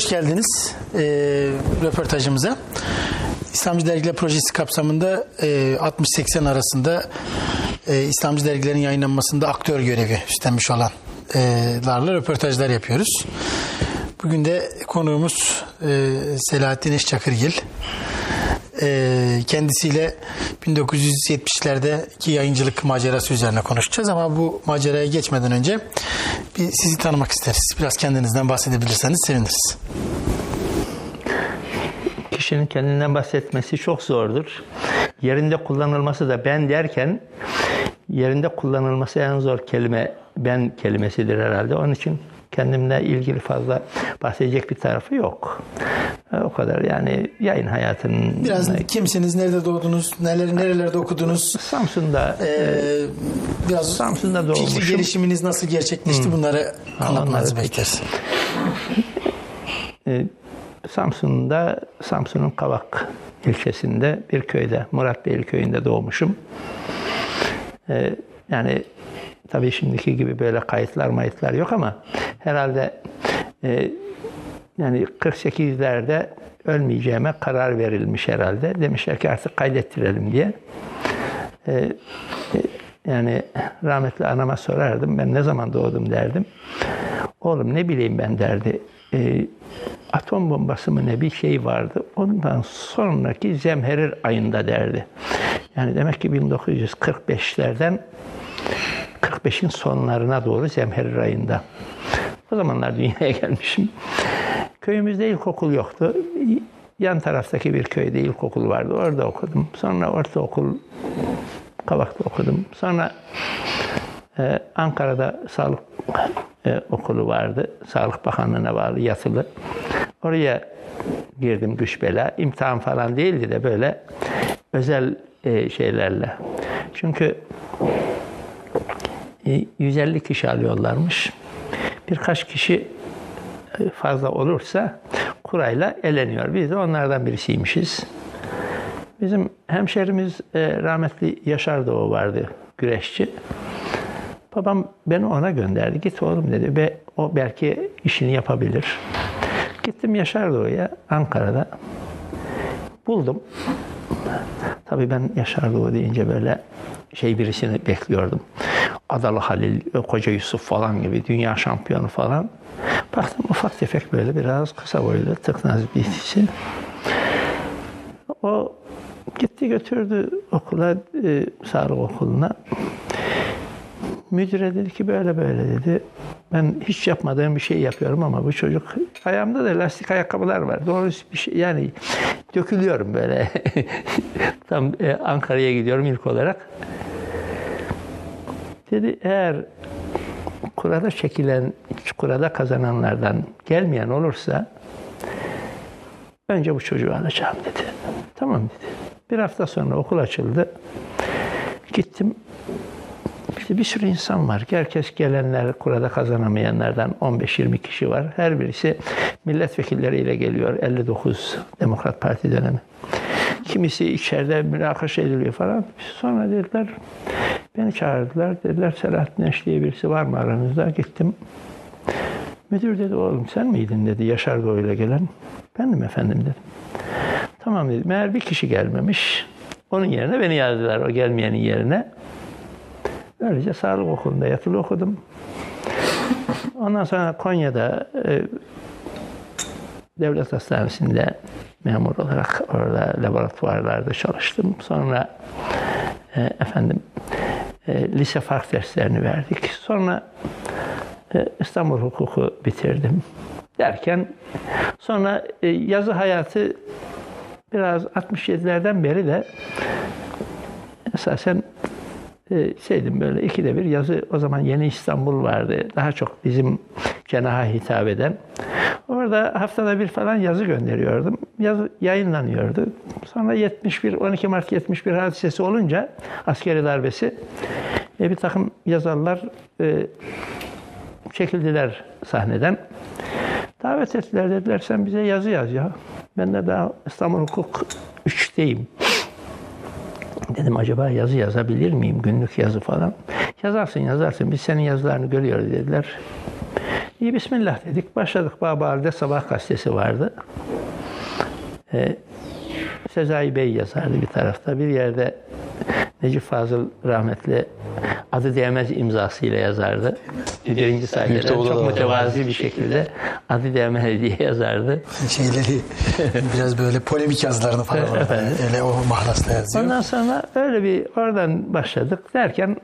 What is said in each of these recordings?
hoş geldiniz e, röportajımıza. İslamcı Dergiler Projesi kapsamında e, 60-80 arasında e, İslamcı dergilerin yayınlanmasında aktör görevi üstlenmiş olanlarla röportajlar yapıyoruz. Bugün de konuğumuz e, Selahattin Eşçakırgil. E, kendisiyle 1970'lerdeki yayıncılık macerası üzerine konuşacağız ama bu maceraya geçmeden önce bir sizi tanımak isteriz. Biraz kendinizden bahsedebilirseniz seviniriz. Kişinin kendinden bahsetmesi çok zordur. Yerinde kullanılması da ben derken yerinde kullanılması en zor kelime ben kelimesidir herhalde. Onun için kendimle ilgili fazla bahsedecek bir tarafı yok. O kadar yani yayın hayatının... Biraz kimsiniz, nerede doğdunuz, neler, nerelerde okudunuz? Samsun'da. Ee, biraz Samsun'da fikri doğmuşum. gelişiminiz nasıl gerçekleşti bunları anlatmanızı bekleriz. e, Samsun'da, Samsun'un Kavak ilçesinde bir köyde, Muratbeyli köyünde doğmuşum. E, yani tabii şimdiki gibi böyle kayıtlar mayıtlar yok ama herhalde e, yani 48'lerde ölmeyeceğime karar verilmiş herhalde. Demişler ki artık kaydettirelim diye. E, e, yani rahmetli anama sorardım. Ben ne zaman doğdum derdim. Oğlum ne bileyim ben derdi. E, atom bombası mı ne bir şey vardı. Ondan sonraki zemherir ayında derdi. Yani demek ki 1945'lerden 45'in sonlarına doğru zemherir ayında. O zamanlar dünyaya gelmişim. Köyümüzde ilkokul yoktu. Yan taraftaki bir köyde ilkokul vardı. Orada okudum. Sonra ortaokul Kavak'ta okudum. Sonra ee, Ankara'da sağlık e, okulu vardı. Sağlık Bakanlığı'na bağlı yatılı. Oraya girdim güç bela. İmtihan falan değildi de böyle özel e, şeylerle. Çünkü e, 150 kişi alıyorlarmış. Birkaç kişi e, fazla olursa kurayla eleniyor. Biz de onlardan birisiymişiz. Bizim hemşerimiz e, rahmetli Yaşar Doğu vardı, güreşçi. Babam beni ona gönderdi. Git oğlum dedi. Ve o belki işini yapabilir. Gittim Yaşar Doğu'ya Ankara'da. Buldum. Tabii ben Yaşar Doğu deyince böyle şey birisini bekliyordum. Adalı Halil, Koca Yusuf falan gibi dünya şampiyonu falan. Baktım ufak tefek böyle biraz kısa boylu tıknaz birisi. O gitti götürdü okula, e, sağlık okuluna. Müdüre dedi ki böyle böyle dedi. Ben hiç yapmadığım bir şey yapıyorum ama bu çocuk ayağımda da lastik ayakkabılar var. Doğrusu bir şey yani dökülüyorum böyle. Tam e, Ankara'ya gidiyorum ilk olarak. Dedi eğer kurada çekilen, kurada kazananlardan gelmeyen olursa önce bu çocuğu alacağım dedi. Tamam dedi. Bir hafta sonra okul açıldı. Gittim işte bir sürü insan var. Herkes gelenler, kurada kazanamayanlardan 15-20 kişi var. Her birisi milletvekilleriyle geliyor. 59 Demokrat Parti dönemi. Kimisi içeride münakaşa ediliyor falan. Sonra dediler, beni çağırdılar. Dediler Selahattin Eş diye birisi var mı aranızda? Gittim. Müdür dedi oğlum sen miydin dedi Yaşar Doğu'yla gelen. Bendim efendim dedim. Tamam dedim. Meğer bir kişi gelmemiş. Onun yerine beni yazdılar o gelmeyenin yerine. Böylece sağlık okulunda yatılı okudum. Ondan sonra Konya'da e, devlet hastanesinde memur olarak orada laboratuvarlarda çalıştım. Sonra e, efendim e, lise fark derslerini verdik. Sonra e, İstanbul hukuku bitirdim derken sonra e, yazı hayatı biraz 67'lerden beri de esasen e, şeydim böyle ikide bir yazı o zaman Yeni İstanbul vardı. Daha çok bizim cenaha hitap eden. Orada haftada bir falan yazı gönderiyordum. Yazı yayınlanıyordu. Sonra 71, 12 Mart 71 hadisesi olunca askeri darbesi e, bir takım yazarlar e, çekildiler sahneden. Davet ettiler dediler sen bize yazı yaz ya. Ben de daha İstanbul Hukuk 3'teyim. Dedim acaba yazı yazabilir miyim? Günlük yazı falan. Yazarsın yazarsın. Biz senin yazılarını görüyoruz dediler. İyi bismillah dedik. Başladık Babali'de Sabah gazetesi vardı. Ee, Sezai Bey yazardı bir tarafta. Bir yerde Necip Fazıl rahmetli adı değmez imzasıyla yazardı. Birinci sayfada çok mütevazi bir şekilde adı değmez diye yazardı. Şeyleri biraz böyle polemik yazılarını falan orada öyle o mahlasla yazıyor. Ondan sonra öyle bir oradan başladık derken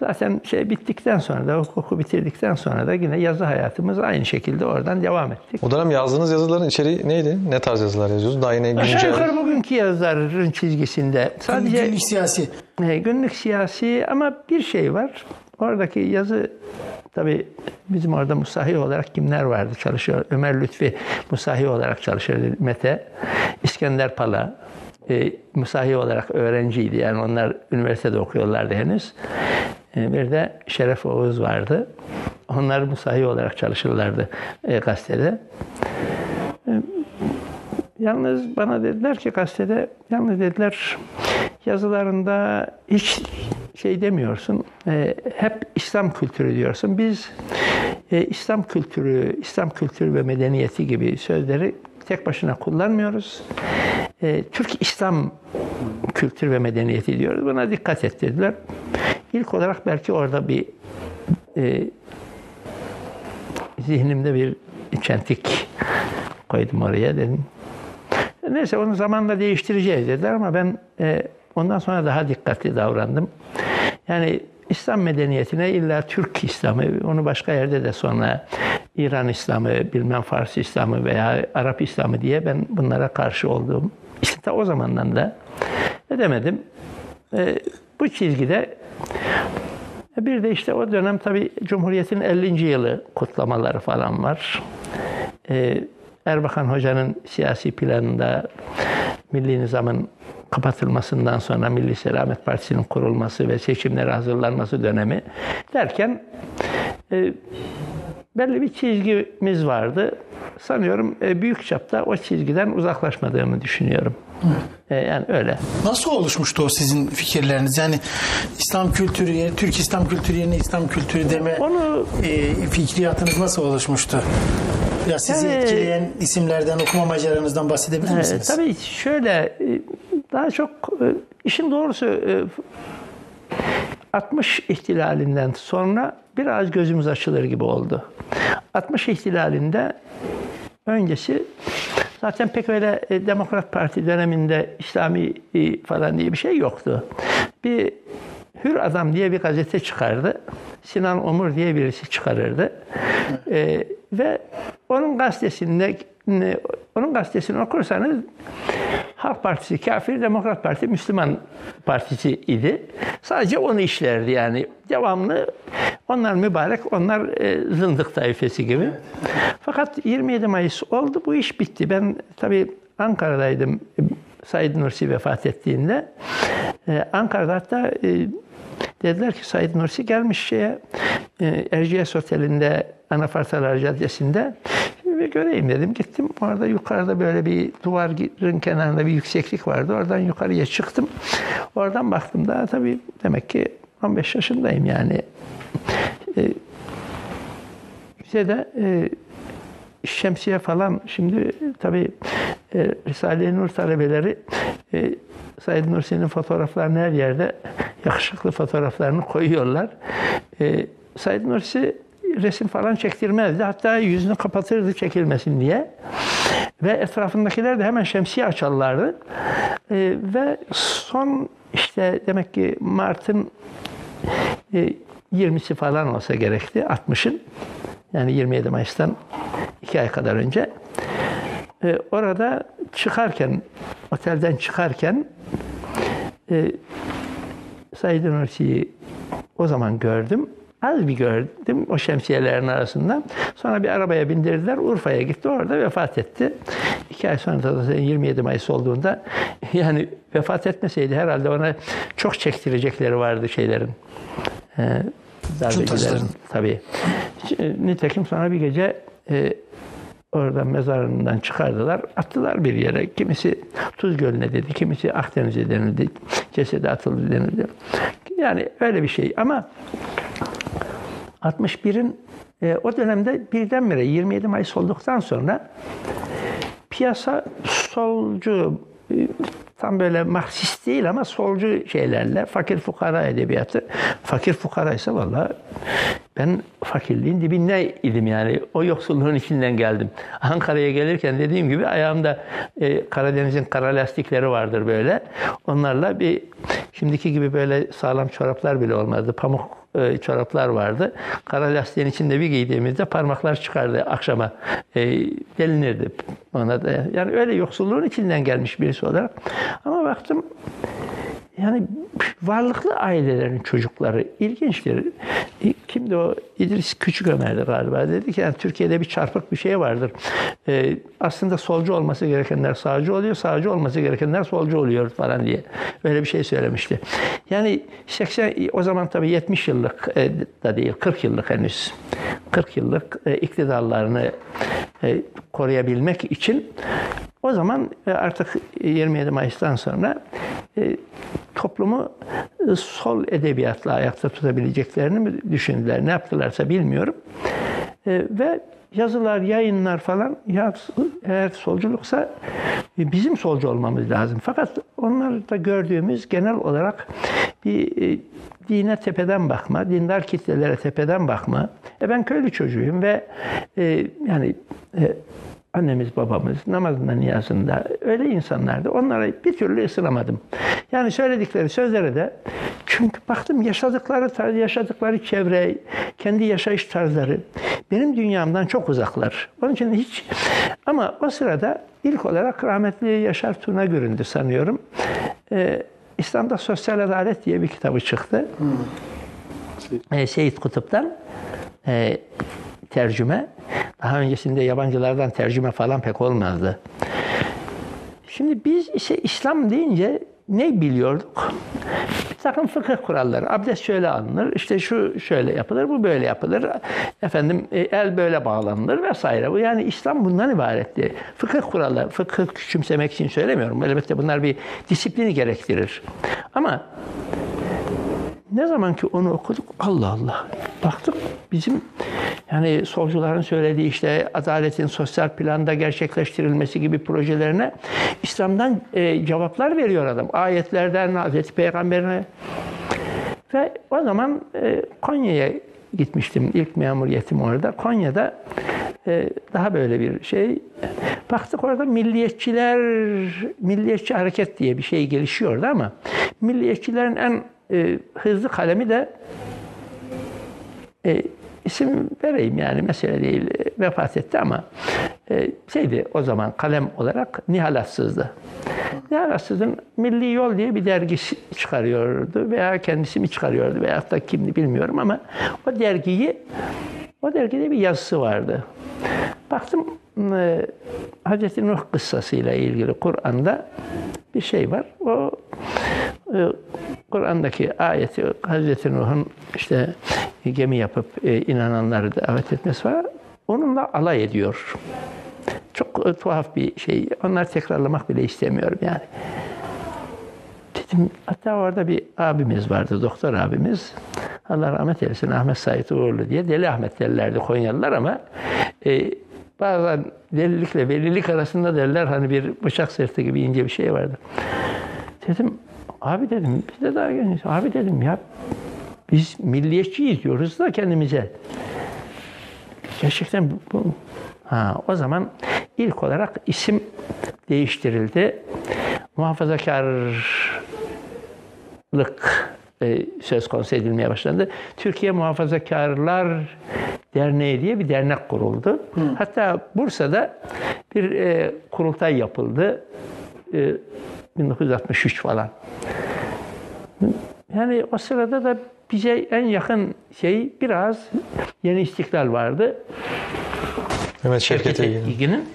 zaten şey bittikten sonra da hukuku bitirdikten sonra da yine yazı hayatımız aynı şekilde oradan devam ettik. O dönem yazdığınız yazıların içeriği neydi? Ne tarz yazılar yazıyorsunuz? Daha yine Aşağı güncel. yukarı bugünkü yazarın çizgisinde sadece Günlük siyasi. E, günlük siyasi ama bir şey var. Oradaki yazı tabi bizim orada musahi olarak kimler vardı çalışıyor? Ömer Lütfi musahi olarak çalışıyordu. Mete, İskender Pala e, musahi olarak öğrenciydi. Yani onlar üniversitede okuyorlardı henüz. E, bir de Şeref Oğuz vardı. Onlar musahi olarak çalışırlardı e, gazetede. Yalnız bana dediler ki gazetede, yalnız dediler yazılarında hiç şey demiyorsun, e, hep İslam kültürü diyorsun. Biz e, İslam kültürü, İslam kültürü ve medeniyeti gibi sözleri tek başına kullanmıyoruz. E, Türk İslam kültür ve medeniyeti diyoruz. Buna dikkat et dediler. İlk olarak belki orada bir e, zihnimde bir çentik koydum oraya dedim. Neyse onu zamanla değiştireceğiz dediler ama ben e, ondan sonra daha dikkatli davrandım. Yani İslam medeniyetine illa Türk İslamı, onu başka yerde de sonra İran İslamı, bilmem Fars İslamı veya Arap İslamı diye ben bunlara karşı olduğum. İşte ta o zamandan da ne demedim. E, bu çizgide bir de işte o dönem tabii Cumhuriyet'in 50. yılı kutlamaları falan var. Ee, Erbakan Hoca'nın siyasi planında Milli Nizam'ın kapatılmasından sonra Milli Selamet Partisi'nin kurulması ve seçimlere hazırlanması dönemi derken e, belli bir çizgimiz vardı. Sanıyorum e, büyük çapta o çizgiden uzaklaşmadığımı düşünüyorum. E, yani öyle. Nasıl oluşmuştu o sizin fikirleriniz? Yani İslam kültürü, yerine- Türk İslam kültürü yerine İslam kültürü deme Onu e, fikriyatınız nasıl oluşmuştu? Ya sizi Yani- etkileyen isimlerden, okuma maceranızdan bahsedebilir e, misiniz? tabii şöyle e, daha çok e, işin doğrusu e, 60 ihtilalinden sonra biraz gözümüz açılır gibi oldu. 60 ihtilalinde öncesi zaten pek öyle e, Demokrat Parti döneminde İslami e, falan diye bir şey yoktu. Bir Hür Adam diye bir gazete çıkardı. Sinan Omur diye birisi çıkarırdı. E, ve onun gazetesinde onun gazetesini okursanız Halk Partisi kafir, Demokrat Parti Müslüman Partisi idi. Sadece onu işlerdi yani. Devamlı onlar mübarek, onlar e, zındık tayfesi gibi. Fakat 27 Mayıs oldu, bu iş bitti. Ben tabii Ankara'daydım Said Nursi vefat ettiğinde. E, Ankara'da hatta e, dediler ki Said Nursi gelmiş şeye e, Erciyes Oteli'nde Anafartalar Caddesi'nde ve göreyim dedim. Gittim orada yukarıda böyle bir duvarın kenarında bir yükseklik vardı. Oradan yukarıya çıktım. Oradan baktım daha tabii demek ki 15 yaşındayım yani. E, bize de e, şemsiye falan şimdi tabii e, Risale-i Nur talebeleri e, Said Nursi'nin fotoğraflarını her yerde yakışıklı fotoğraflarını koyuyorlar. E, Said Nursi resim falan çektirmezdi. Hatta yüzünü kapatırdı çekilmesin diye. Ve etrafındakiler de hemen şemsiye açarlardı. E, ve son işte demek ki Mart'ın e, 20'si falan olsa gerekti. 60'ın. Yani 27 Mayıs'tan iki ay kadar önce. E, orada çıkarken, otelden çıkarken e, Said Nursi'yi o zaman gördüm. Az bir gördüm o şemsiyelerin arasından. Sonra bir arabaya bindirdiler. Urfa'ya gitti. Orada vefat etti. İki ay sonra da 27 Mayıs olduğunda yani vefat etmeseydi herhalde ona çok çektirecekleri vardı şeylerin. E, darbecilerin. taşların. Tabii. Nitekim sonra bir gece e, oradan mezarından çıkardılar. Attılar bir yere. Kimisi Tuz Gölü'ne dedi. Kimisi Akdeniz'e denildi. Cesedi atıldı denildi. Yani öyle bir şey. Ama 61'in e, o dönemde birdenbire 27 Mayıs olduktan sonra piyasa solcu e, tam böyle Marksist değil ama solcu şeylerle fakir fukara edebiyatı. Fakir fukara ise valla ben fakirliğin dibinde idim yani. O yoksulluğun içinden geldim. Ankara'ya gelirken dediğim gibi ayağımda e, Karadeniz'in kara lastikleri vardır böyle. Onlarla bir şimdiki gibi böyle sağlam çoraplar bile olmadı. Pamuk e, çoraplar vardı. Kara lastiğin içinde bir giydiğimizde parmaklar çıkardı akşama. E, delinirdi ona da. Yani öyle yoksulluğun içinden gelmiş birisi olarak. Ama baktım yani varlıklı ailelerin çocukları ilginçtir. E, kimdi o? İdris Küçük Ömer'di galiba. Dedi ki yani Türkiye'de bir çarpık bir şey vardır. Ee, aslında solcu olması gerekenler sağcı oluyor, sağcı olması gerekenler solcu oluyor falan diye. Öyle bir şey söylemişti. Yani 80 o zaman tabii 70 yıllık e, da değil, 40 yıllık henüz. 40 yıllık e, iktidarlarını e, koruyabilmek için o zaman e, artık 27 Mayıs'tan sonra e, toplumu e, sol edebiyatla ayakta tutabileceklerini mi düşündüler, ne yaptılarsa bilmiyorum. Ve yazılar, yayınlar falan ya eğer solculuksa bizim solcu olmamız lazım. Fakat onlar da gördüğümüz genel olarak bir dine tepeden bakma, dindar kitlelere tepeden bakma. E ben köylü çocuğuyum ve e, yani e, annemiz babamız namazında niyazında öyle insanlardı. Onlara bir türlü ısınamadım. Yani söyledikleri sözlere de çünkü baktım yaşadıkları tarz, yaşadıkları çevre, kendi yaşayış tarzları benim dünyamdan çok uzaklar. Onun için hiç ama o sırada ilk olarak rahmetli Yaşar Tuna göründü sanıyorum. Ee, İslam'da Sosyal Adalet diye bir kitabı çıktı. Hmm. Ee, Seyit Kutup'tan. Ee, tercüme. Daha öncesinde yabancılardan tercüme falan pek olmazdı. Şimdi biz ise İslam deyince ne biliyorduk? Bir takım fıkıh kuralları. Abdest şöyle alınır, işte şu şöyle yapılır, bu böyle yapılır. Efendim e, el böyle bağlanır vesaire. Bu yani İslam bundan ibaretti. Fıkıh kuralları, fıkıh küçümsemek için söylemiyorum. Elbette bunlar bir disiplini gerektirir. Ama ne zaman ki onu okuduk Allah Allah. Baktık bizim yani solcuların söylediği işte adaletin sosyal planda gerçekleştirilmesi gibi projelerine İslam'dan e, cevaplar veriyor adam. Ayetlerden Hazreti Peygamberine. Ve o zaman e, Konya'ya gitmiştim. İlk memuriyetim orada. Konya'da e, daha böyle bir şey. Baktık orada milliyetçiler, milliyetçi hareket diye bir şey gelişiyordu ama milliyetçilerin en e, hızlı kalemi de e, isim vereyim yani mesele değil vefat etti ama e, şeydi o zaman kalem olarak Nihal Atsız'dı. Nihal Atsız'ın Milli Yol diye bir dergi çıkarıyordu veya kendisi mi çıkarıyordu veya da kimdi bilmiyorum ama o dergiyi o dergide bir yazısı vardı. Baktım e, Hazreti Nuh kıssasıyla ilgili Kur'an'da bir şey var. O e, Kur'an'daki ayeti Hazreti Nuh'un işte gemi yapıp e, inananları davet etmesi var. Onunla alay ediyor. Çok e, tuhaf bir şey. Onları tekrarlamak bile istemiyorum yani. Dedim, hatta orada bir abimiz vardı, doktor abimiz. Allah rahmet eylesin Ahmet Said Uğurlu diye. Deli Ahmet derlerdi Konyalılar ama e, bazen delilikle velilik arasında derler hani bir bıçak sırtı gibi ince bir şey vardı. Dedim abi dedim biz de daha genç. Abi dedim ya biz milliyetçiyiz diyoruz da kendimize. Gerçekten bu, bu. Ha, o zaman ilk olarak isim değiştirildi. Muhafazakarlık söz konusu edilmeye başlandı. Türkiye Muhafazakarlar Derneği diye bir dernek kuruldu. Hı. Hatta Bursa'da bir e, kurultay yapıldı. E, 1963 falan. Yani o sırada da bize en yakın şey biraz Yeni İstiklal vardı. Evet Şevket İlgin'in.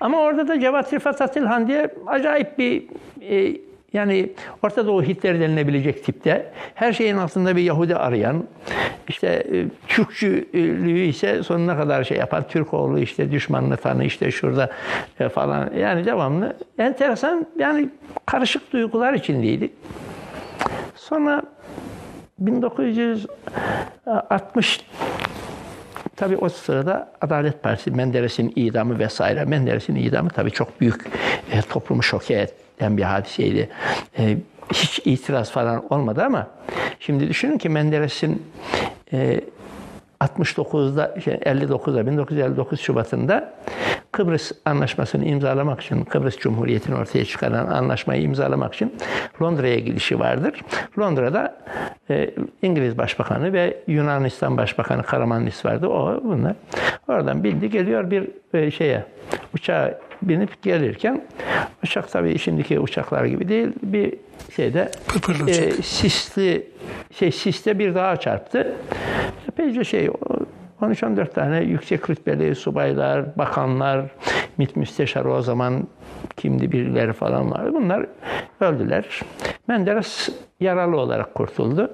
Ama orada da Cevat Rifat Atilhan diye acayip bir e, yani Orta Doğu Hitler denilebilecek tipte her şeyin altında bir Yahudi arayan işte e, Türkçülüğü ise sonuna kadar şey yapan Türkoğlu işte düşmanını tanı işte şurada e, falan yani devamlı enteresan yani karışık duygular içindeydik. Sonra 1960 tabii o sırada Adalet Partisi, Menderes'in idamı vesaire. Menderes'in idamı tabii çok büyük e, toplumu şoke eden bir hadiseydi. E, hiç itiraz falan olmadı ama şimdi düşünün ki Menderes'in e, 69'da, şey, 59'da, 1959 Şubat'ında Kıbrıs Anlaşması'nı imzalamak için, Kıbrıs Cumhuriyeti'ni ortaya çıkaran anlaşmayı imzalamak için Londra'ya gidişi vardır. Londra'da e, İngiliz Başbakanı ve Yunanistan Başbakanı Karamanlis vardı. O bunlar. Oradan bildi geliyor bir e, şeye, uçağa binip gelirken uçak tabii şimdiki uçaklar gibi değil bir şeyde e, sisli şey siste bir dağa çarptı. Epeyce şey 13-14 tane yüksek rütbeli subaylar, bakanlar, MİT müsteşarı o zaman kimdi birileri falan vardı. Bunlar öldüler. Menderes yaralı olarak kurtuldu.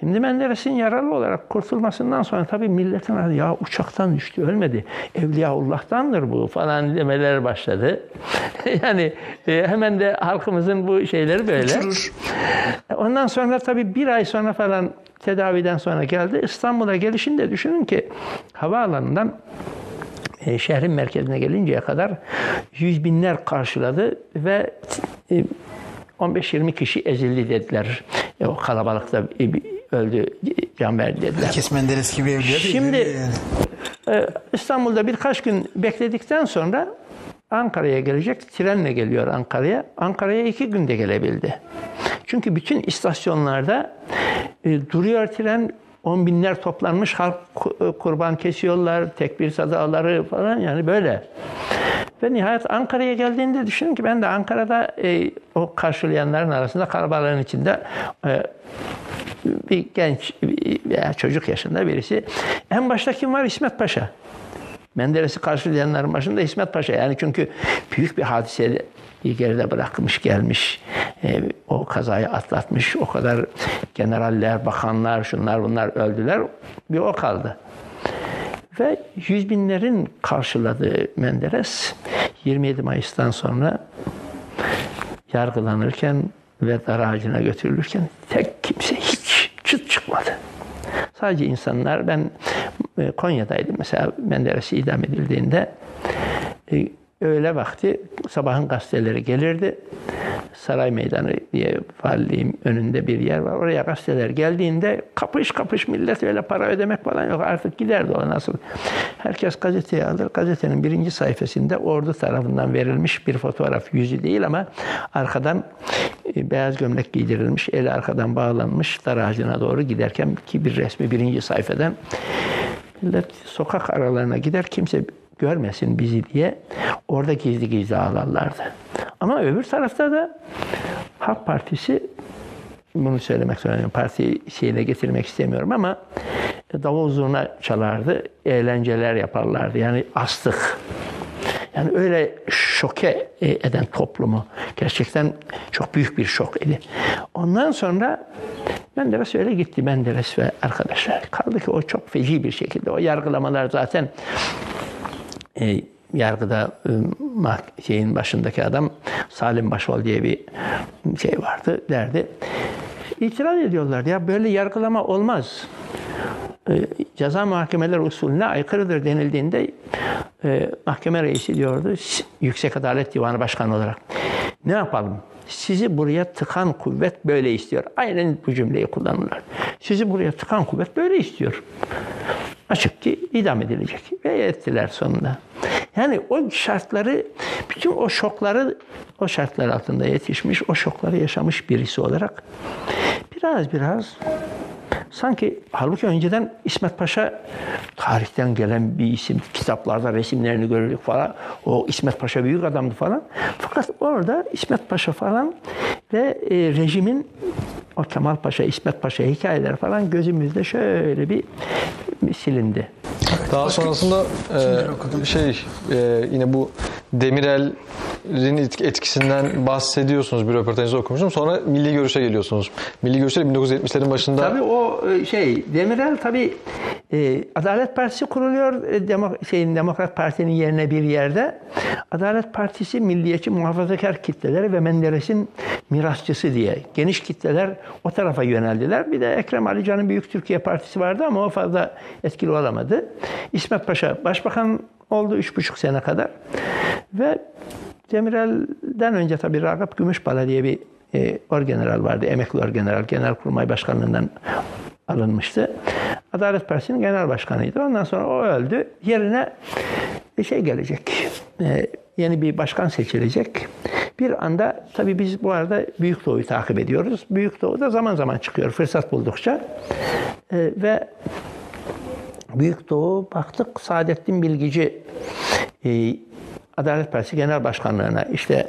Şimdi Menderes'in yaralı olarak kurtulmasından sonra tabii milletin ya uçaktan düştü ölmedi. Evliyaullah'tandır bu falan demeler başladı. yani e, hemen de halkımızın bu şeyleri böyle. Uçurur. Ondan sonra tabii bir ay sonra falan tedaviden sonra geldi. İstanbul'a gelişinde düşünün ki havaalanından e, şehrin merkezine gelinceye kadar yüz binler karşıladı ve e, 15-20 kişi ezildi dediler. E, o kalabalıkta e, öldü, can verdi dediler. Herkes Menderes gibi evliya değil. Şimdi- öyle yani. Ee, İstanbul'da birkaç gün bekledikten sonra Ankara'ya gelecek. Trenle geliyor Ankara'ya. Ankara'ya iki günde gelebildi. Çünkü bütün istasyonlarda e, duruyor tren. On binler toplanmış halk e, kurban kesiyorlar, tekbir sadaları falan yani böyle. Ve nihayet Ankara'ya geldiğinde düşünün ki ben de Ankara'da e, o karşılayanların arasında kalabalığın içinde e, bir genç veya çocuk yaşında birisi. En başta kim var? İsmet Paşa. Menderes'i karşılayanların başında İsmet Paşa. Yani çünkü büyük bir hadise geride bırakmış gelmiş. E, o kazayı atlatmış. O kadar generaller, bakanlar, şunlar bunlar öldüler. Bir o kaldı. Ve yüz binlerin karşıladığı Menderes 27 Mayıs'tan sonra yargılanırken ve dar ağacına götürülürken tek kimse hiç çıt çıkmadı. Sadece insanlar, ben e, Konya'daydım mesela Menderes idam edildiğinde e, öğle vakti sabahın gazeteleri gelirdi. Saray Meydanı diye valiliğin önünde bir yer var. Oraya gazeteler geldiğinde kapış kapış millet öyle para ödemek falan yok. Artık giderdi o nasıl. Herkes gazeteyi alır. Gazetenin birinci sayfasında ordu tarafından verilmiş bir fotoğraf. Yüzü değil ama arkadan e, beyaz gömlek giydirilmiş, eli arkadan bağlanmış dar ağacına doğru giderken ki bir resmi birinci sayfadan millet sokak aralarına gider kimse görmesin bizi diye orada gizli gizli ağlarlardı. Ama öbür tarafta da Halk Partisi bunu söylemek zorundayım. Parti şeyine getirmek istemiyorum ama davul zurna çalardı, eğlenceler yaparlardı. Yani astık. Yani öyle şoke eden toplumu gerçekten çok büyük bir şok idi. Ondan sonra Menderes öyle gitti Menderes ve arkadaşlar. Kaldı ki o çok feci bir şekilde. O yargılamalar zaten e, yargıda e, şeyin başındaki adam Salim Başval diye bir şey vardı derdi. İtiraz ediyorlar ya böyle yargılama olmaz. E, ceza muhakemeler usulüne aykırıdır denildiğinde e, mahkeme reisi diyordu Yüksek Adalet Divanı Başkanı olarak. Ne yapalım? Sizi buraya tıkan kuvvet böyle istiyor. Aynen bu cümleyi kullanırlar. Sizi buraya tıkan kuvvet böyle istiyor. Açık ki idam edilecek. Ve ettiler sonunda. Yani o şartları, bütün o şokları, o şartlar altında yetişmiş, o şokları yaşamış birisi olarak biraz biraz sanki halbuki önceden İsmet Paşa tarihten gelen bir isim. Kitaplarda resimlerini görürdük falan. O İsmet Paşa büyük adamdı falan. Fakat orada İsmet Paşa falan ve e, rejimin o Kemal Paşa, İsmet Paşa hikayeler falan gözümüzde şöyle bir silindi. Daha sonrasında e, şey e, yine bu Demirel'in etk- etkisinden bahsediyorsunuz bir röportajınızda okumuştum. Sonra Milli Görüş'e geliyorsunuz. Milli Görüş'te 1970'lerin başında Tabii o e, şey Demirel tabii e, Adalet Partisi kuruluyor e, demo, şeyin Demokrat Parti'nin yerine bir yerde. Adalet Partisi milliyetçi muhafazakar kitleleri ve Menderes'in mirasçısı diye geniş kitleler o tarafa yöneldiler. Bir de Ekrem Ali Can'ın Büyük Türkiye Partisi vardı ama o fazla etkili olamadı. İsmet Paşa başbakan oldu üç buçuk sene kadar. Ve Demirel'den önce tabii Ragıp Gümüşbala diye bir e, orgeneral vardı. Emekli orgeneral. Genelkurmay Başkanlığından alınmıştı. Adalet Partisi'nin genel başkanıydı. Ondan sonra o öldü. Yerine bir şey gelecek. E, yeni bir başkan seçilecek. Bir anda tabii biz bu arada Büyük Doğu'yu takip ediyoruz. Büyük Doğu da zaman zaman çıkıyor fırsat buldukça. E, ve Büyük Doğu baktık Saadettin Bilgici e, Adalet Partisi Genel Başkanlığına işte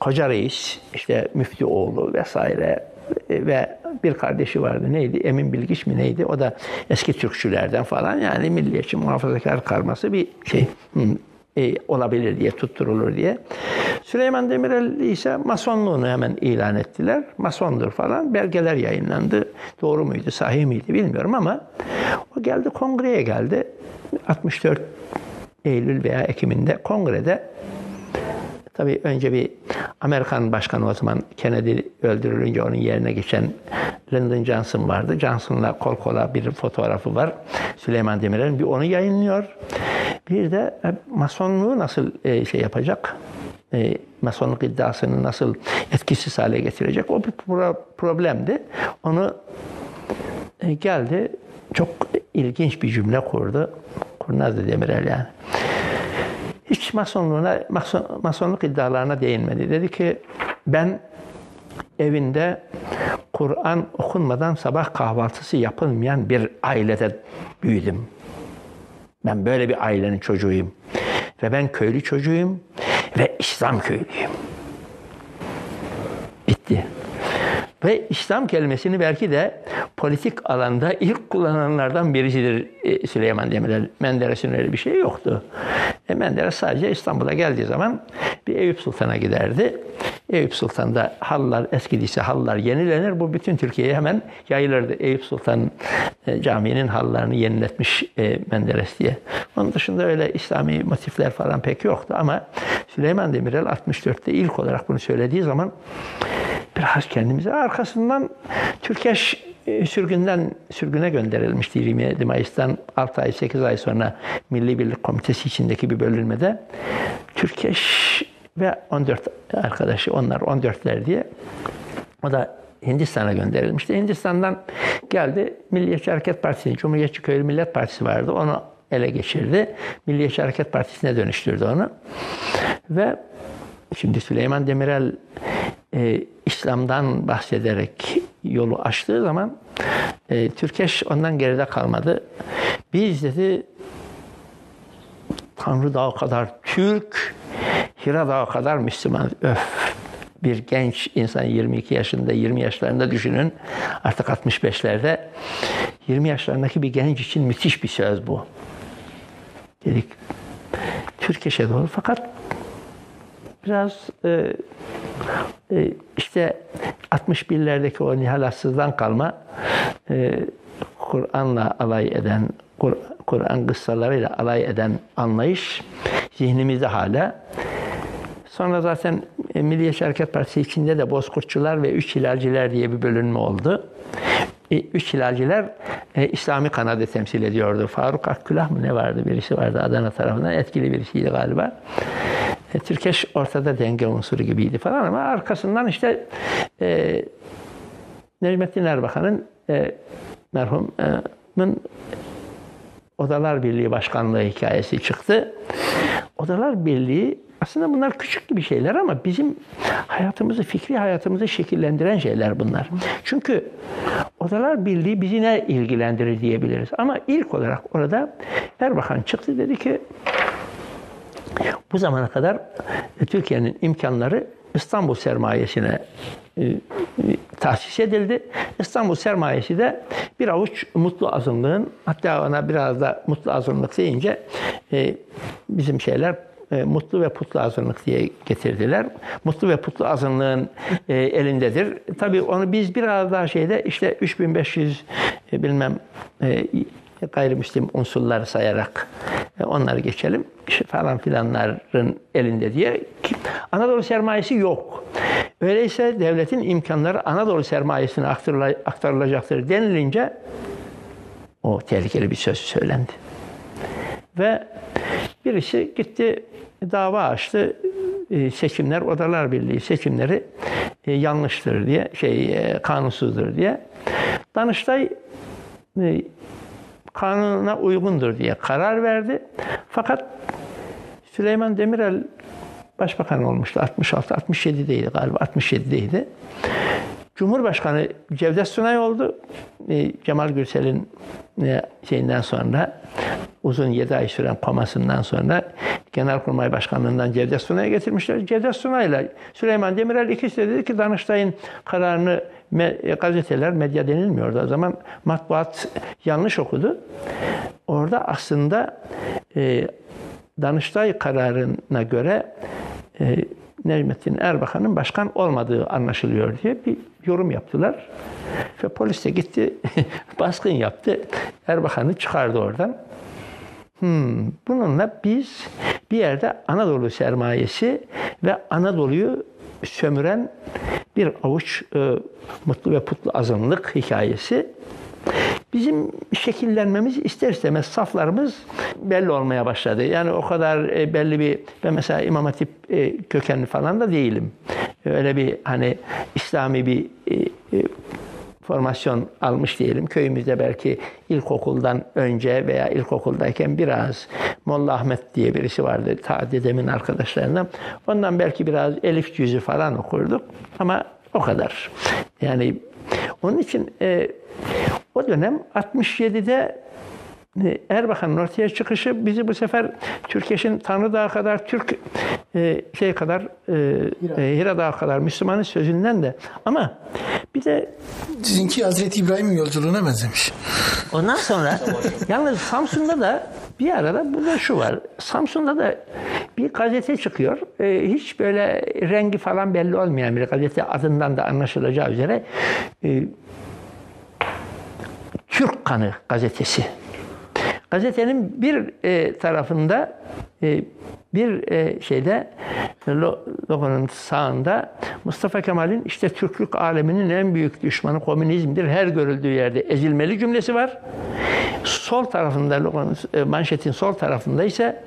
Koca Reis, işte Müftü oğlu vesaire e, ve bir kardeşi vardı. Neydi? Emin Bilgiç mi neydi? O da eski Türkçülerden falan. Yani milliyetçi muhafazakar karması bir şey e, olabilir diye tutturulur diye. Süleyman Demirel ise masonluğunu hemen ilan ettiler. Masondur falan. Belgeler yayınlandı. Doğru muydu, sahih miydi bilmiyorum ama o geldi kongreye geldi. 64 Eylül veya Ekim'inde kongrede tabii önce bir Amerikan başkanı o zaman Kennedy öldürülünce onun yerine geçen Lyndon Johnson vardı. Johnson'la kol kola bir fotoğrafı var. Süleyman Demirel'in bir onu yayınlıyor. Bir de e, masonluğu nasıl e, şey yapacak? E, masonluk iddiasını nasıl etkisiz hale getirecek? O bir problemdi. Onu geldi çok ilginç bir cümle kurdu. Kurnazdı Demirel yani. Hiç masonluğuna, mason, masonluk iddialarına değinmedi. Dedi ki ben evinde Kur'an okunmadan sabah kahvaltısı yapılmayan bir ailede büyüdüm. Ben böyle bir ailenin çocuğuyum. Ve ben köylü çocuğuyum ve İslam köylüyüm. Bitti. Ve İslam kelimesini belki de politik alanda ilk kullananlardan birisidir e, Süleyman Demirel. Menderes'in öyle bir şey yoktu. E Menderes sadece İstanbul'a geldiği zaman bir Eyüp Sultan'a giderdi. Eyüp Sultan'da halılar eskidiyse halılar yenilenir. Bu bütün Türkiye'ye hemen yayılırdı. Eyüp Sultan e, caminin halılarını yeniletmiş e, Menderes diye. Onun dışında öyle İslami motifler falan pek yoktu ama Süleyman Demirel 64'te ilk olarak bunu söylediği zaman biraz kendimize arkasından Türkeş e, sürgünden sürgüne gönderilmişti 27 Mayıs'tan 6 ay 8 ay sonra Milli Birlik Komitesi içindeki bir bölünmede Türkeş ve 14 arkadaşı onlar 14'ler diye o da Hindistan'a gönderilmişti. Hindistan'dan geldi Milliyetçi Hareket Partisi, Cumhuriyetçi Köylü Millet Partisi vardı. Onu ele geçirdi. Milliyetçi Hareket Partisi'ne dönüştürdü onu. Ve şimdi Süleyman Demirel e, İslam'dan bahsederek yolu açtığı zaman e, Türkeş ondan geride kalmadı. Biz dedi Tanrı Dağı kadar Türk, Hira Dağı kadar Müslüman. Öf! Bir genç insan 22 yaşında, 20 yaşlarında düşünün. Artık 65'lerde 20 yaşlarındaki bir genç için müthiş bir söz bu. Dedik Türkeş'e doğru fakat biraz e, e, işte 61'lerdeki o nihalatsızdan kalma e, Kur'an'la alay eden, Kur'an kıssalarıyla alay eden anlayış zihnimizde hala. Sonra zaten e, Milliyetçi Hareket Partisi içinde de Bozkurtçular ve Üç Hilalciler diye bir bölünme oldu. E, üç Hilalciler e, İslami kanadı temsil ediyordu. Faruk Akkülah mı ne vardı birisi vardı Adana tarafından etkili birisiydi galiba. E, Türkeş ortada denge unsuru gibiydi falan ama arkasından işte e, Necmettin Erbakan'ın e, merhumun Odalar Birliği Başkanlığı hikayesi çıktı. Odalar Birliği aslında bunlar küçük gibi şeyler ama bizim hayatımızı, fikri hayatımızı şekillendiren şeyler bunlar. Çünkü Odalar Birliği bizi ne ilgilendirir diyebiliriz. Ama ilk olarak orada Erbakan çıktı dedi ki bu zamana kadar e, Türkiye'nin imkanları İstanbul sermayesine e, e, tahsis edildi. İstanbul sermayesi de bir avuç mutlu azınlığın hatta ona biraz da mutlu azınlık deyince e, bizim şeyler mutlu ve putlu azınlık diye getirdiler. Mutlu ve putlu azınlığın elindedir. Tabii onu biz biraz daha şeyde işte 3500 e, bilmem gayrimüslim unsurları sayarak e, onları geçelim falan filanların elinde diye. Anadolu sermayesi yok. Öyleyse devletin imkanları Anadolu sermayesine aktarılacaktır denilince o tehlikeli bir söz söylendi. Ve birisi gitti dava açtı. E, seçimler, Odalar Birliği seçimleri e, yanlıştır diye, şey e, kanunsuzdur diye. Danıştay kanuna uygundur diye karar verdi. Fakat Süleyman Demirel başbakan olmuştu. 66 67'deydi galiba. 67'deydi. Cumhurbaşkanı Cevdet Sunay oldu. Cemal Gürsel'in şeyinden sonra uzun 7 ay süren komasından sonra Genelkurmay Başkanlığından Cevdet Sunay'a getirmişler. Cevdet Sunay ile Süleyman Demirel ikisi de dedi ki Danıştay'ın kararını me, gazeteler, medya denilmiyordu o zaman. Matbuat yanlış okudu. Orada aslında e, Danıştay kararına göre e, Necmettin Erbakan'ın başkan olmadığı anlaşılıyor diye bir yorum yaptılar. Ve polis de gitti, baskın yaptı. Erbakan'ı çıkardı oradan. Hmm, bununla biz bir yerde Anadolu sermayesi ve Anadolu'yu sömüren bir avuç e, mutlu ve putlu azınlık hikayesi. Bizim şekillenmemiz ister istemez saflarımız belli olmaya başladı. Yani o kadar e, belli bir ben mesela İmam Hatip e, kökenli falan da değilim. Öyle bir hani İslami bir e, formasyon almış diyelim. Köyümüzde belki ilkokuldan önce veya ilkokuldayken biraz Molla Ahmet diye birisi vardı. Ta dedemin arkadaşlarından. Ondan belki biraz Elif cüzü falan okurduk. Ama o kadar. Yani onun için e, o dönem 67'de e, Erbakan'ın ortaya çıkışı bizi bu sefer Türkeş'in Tanrı Dağı kadar Türk e, şey kadar e, e, Hira Dağı kadar Müslümanın sözünden de ama bir de sizinki Hazreti İbrahim'in yolculuğuna benzemiş. Ondan sonra yalnız Samsun'da da bir arada burada şu var. Samsun'da da bir gazete çıkıyor. E, hiç böyle rengi falan belli olmayan bir gazete adından da anlaşılacağı üzere e, Türk Kanı gazetesi. Gazetenin bir e, tarafında e, bir e, şeyde logonun sağında Mustafa Kemal'in işte Türklük aleminin en büyük düşmanı komünizmdir. Her görüldüğü yerde ezilmeli cümlesi var. Sol tarafında logonun e, manşetin sol tarafında ise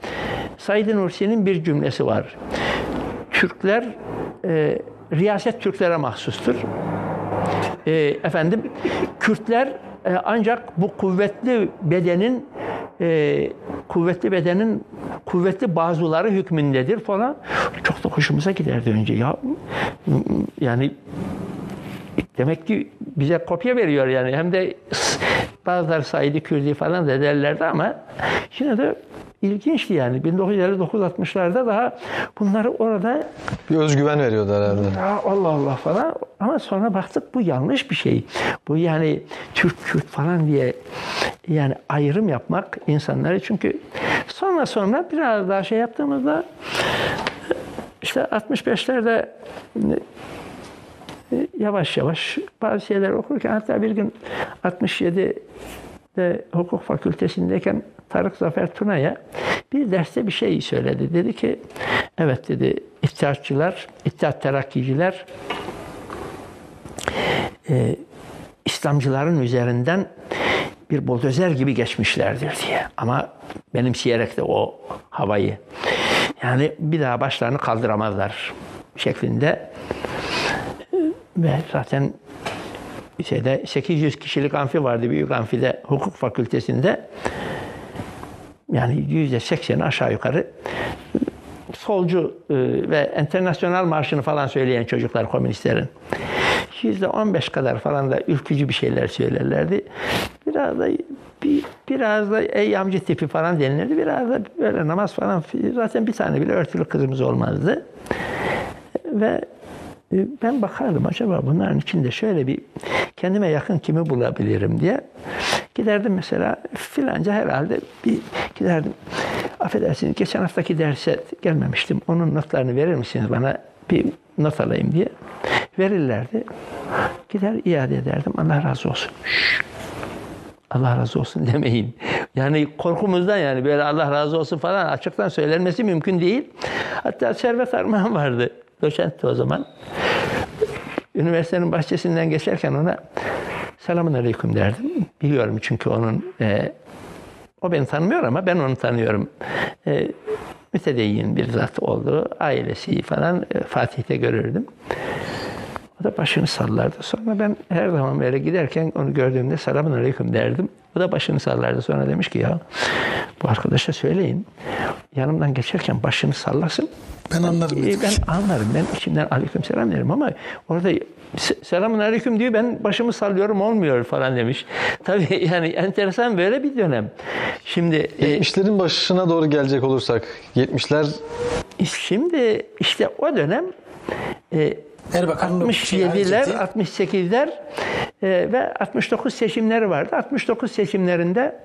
Said Nursi'nin bir cümlesi var. Türkler e, riyaset Türklere mahsustur. E, efendim Kürtler e, ancak bu kuvvetli bedenin e, kuvvetli bedenin kuvvetli bazıları hükmündedir falan. Çok da hoşumuza giderdi önce. Ya yani demek ki bize kopya veriyor yani. Hem de bazıları Said'i Kürdi falan da derlerdi ama yine de ilginçti yani. 1959-60'larda daha bunları orada bir özgüven veriyordu herhalde. Ya Allah Allah falan ama sonra baktık bu yanlış bir şey. Bu yani Türk Kürt falan diye yani ayrım yapmak insanları çünkü sonra sonra biraz daha şey yaptığımızda işte 65'lerde yavaş yavaş bazı şeyler okurken hatta bir gün 67'de hukuk fakültesindeyken Tarık Zafer Tuna'ya bir derste bir şey söyledi. Dedi ki evet dedi İttihatçılar, İttihat Terakkiciler e, İslamcıların üzerinden bir buldozer gibi geçmişlerdir diye. Ama benimseyerek de o havayı. Yani bir daha başlarını kaldıramazlar şeklinde. Ve zaten şeyde 800 kişilik amfi vardı büyük amfide hukuk fakültesinde. Yani yüzde sekseni aşağı yukarı solcu e, ve internasyonel marşını falan söyleyen çocuklar komünistlerin. Yüzde on beş kadar falan da ülkücü bir şeyler söylerlerdi. Biraz da bir, biraz da ey amca tipi falan denilirdi. Biraz da böyle namaz falan zaten bir tane bile örtülü kızımız olmazdı. Ve ben bakardım acaba bunların içinde şöyle bir kendime yakın kimi bulabilirim diye. Giderdim mesela filanca herhalde bir giderdim. Affedersiniz geçen haftaki derse gelmemiştim. Onun notlarını verir misiniz bana? Bir not alayım diye. Verirlerdi. Gider iade ederdim. Allah razı olsun. Allah razı olsun demeyin. Yani korkumuzdan yani böyle Allah razı olsun falan açıktan söylenmesi mümkün değil. Hatta Servet Armağan vardı. Doçentti o zaman. Üniversitenin bahçesinden geçerken ona selamun aleyküm derdim. Biliyorum çünkü onun e, o beni tanımıyor ama ben onu tanıyorum. E, mütedeyyin bir zat oldu. Ailesi falan e, Fatih'te görürdüm. O da başını sallardı. Sonra ben her zaman böyle giderken onu gördüğümde selamun aleyküm derdim. O da başını sallardı. Sonra demiş ki ya bu arkadaşa söyleyin. Yanımdan geçerken başını sallasın. Ben anlarım. Ee, ben anlarım. Ben içimden aleyküm selam derim ama orada "Se- selamun aleyküm diyor ben başımı sallıyorum olmuyor falan demiş. Tabii yani enteresan böyle bir dönem. Şimdi e, 70'lerin başına doğru gelecek olursak 70'ler şimdi işte o dönem e, Erbakan'ın o şey 67'ler, hareketi- 68'ler e, ve 69 seçimleri vardı. 69 seçimlerinde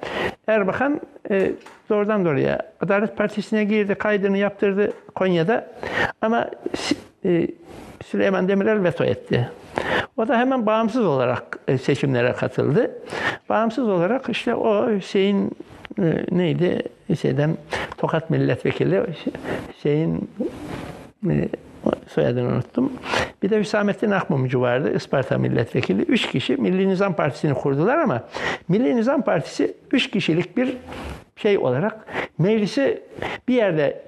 Erbakan e, doğrudan doğruya Adalet Partisi'ne girdi, kaydını yaptırdı Konya'da. Ama e, Süleyman Demirel veto etti. O da hemen bağımsız olarak e, seçimlere katıldı. Bağımsız olarak işte o Hüseyin neydi? Hüseyin'den Tokat Milletvekili Hüseyin soyadını unuttum. Bir de Hüsamettin Akmumcu vardı, Isparta milletvekili. Üç kişi Milli Nizam Partisi'ni kurdular ama Milli Nizam Partisi üç kişilik bir şey olarak meclisi bir yerde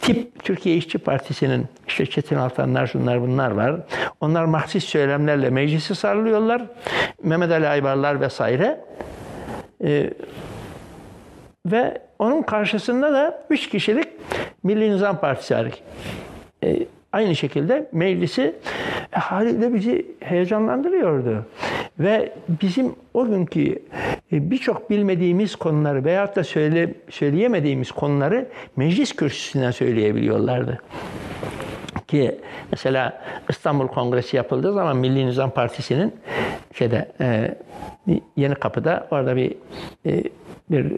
tip Türkiye İşçi Partisi'nin işte Çetin Altanlar şunlar bunlar var. Onlar Marksist söylemlerle meclisi sarılıyorlar. Mehmet Ali Aybarlar vesaire. Ee, ve onun karşısında da üç kişilik Milli Nizam Partisi. E, aynı şekilde meclisi e, haliyle bizi heyecanlandırıyordu. Ve bizim o günkü e, birçok bilmediğimiz konuları veyahut da söyle, söyleyemediğimiz konuları meclis kürsüsünden söyleyebiliyorlardı. Ki mesela İstanbul Kongresi yapıldığı zaman Milli Nizam Partisi'nin şeyde e, Yeni Kapı'da orada bir e, bir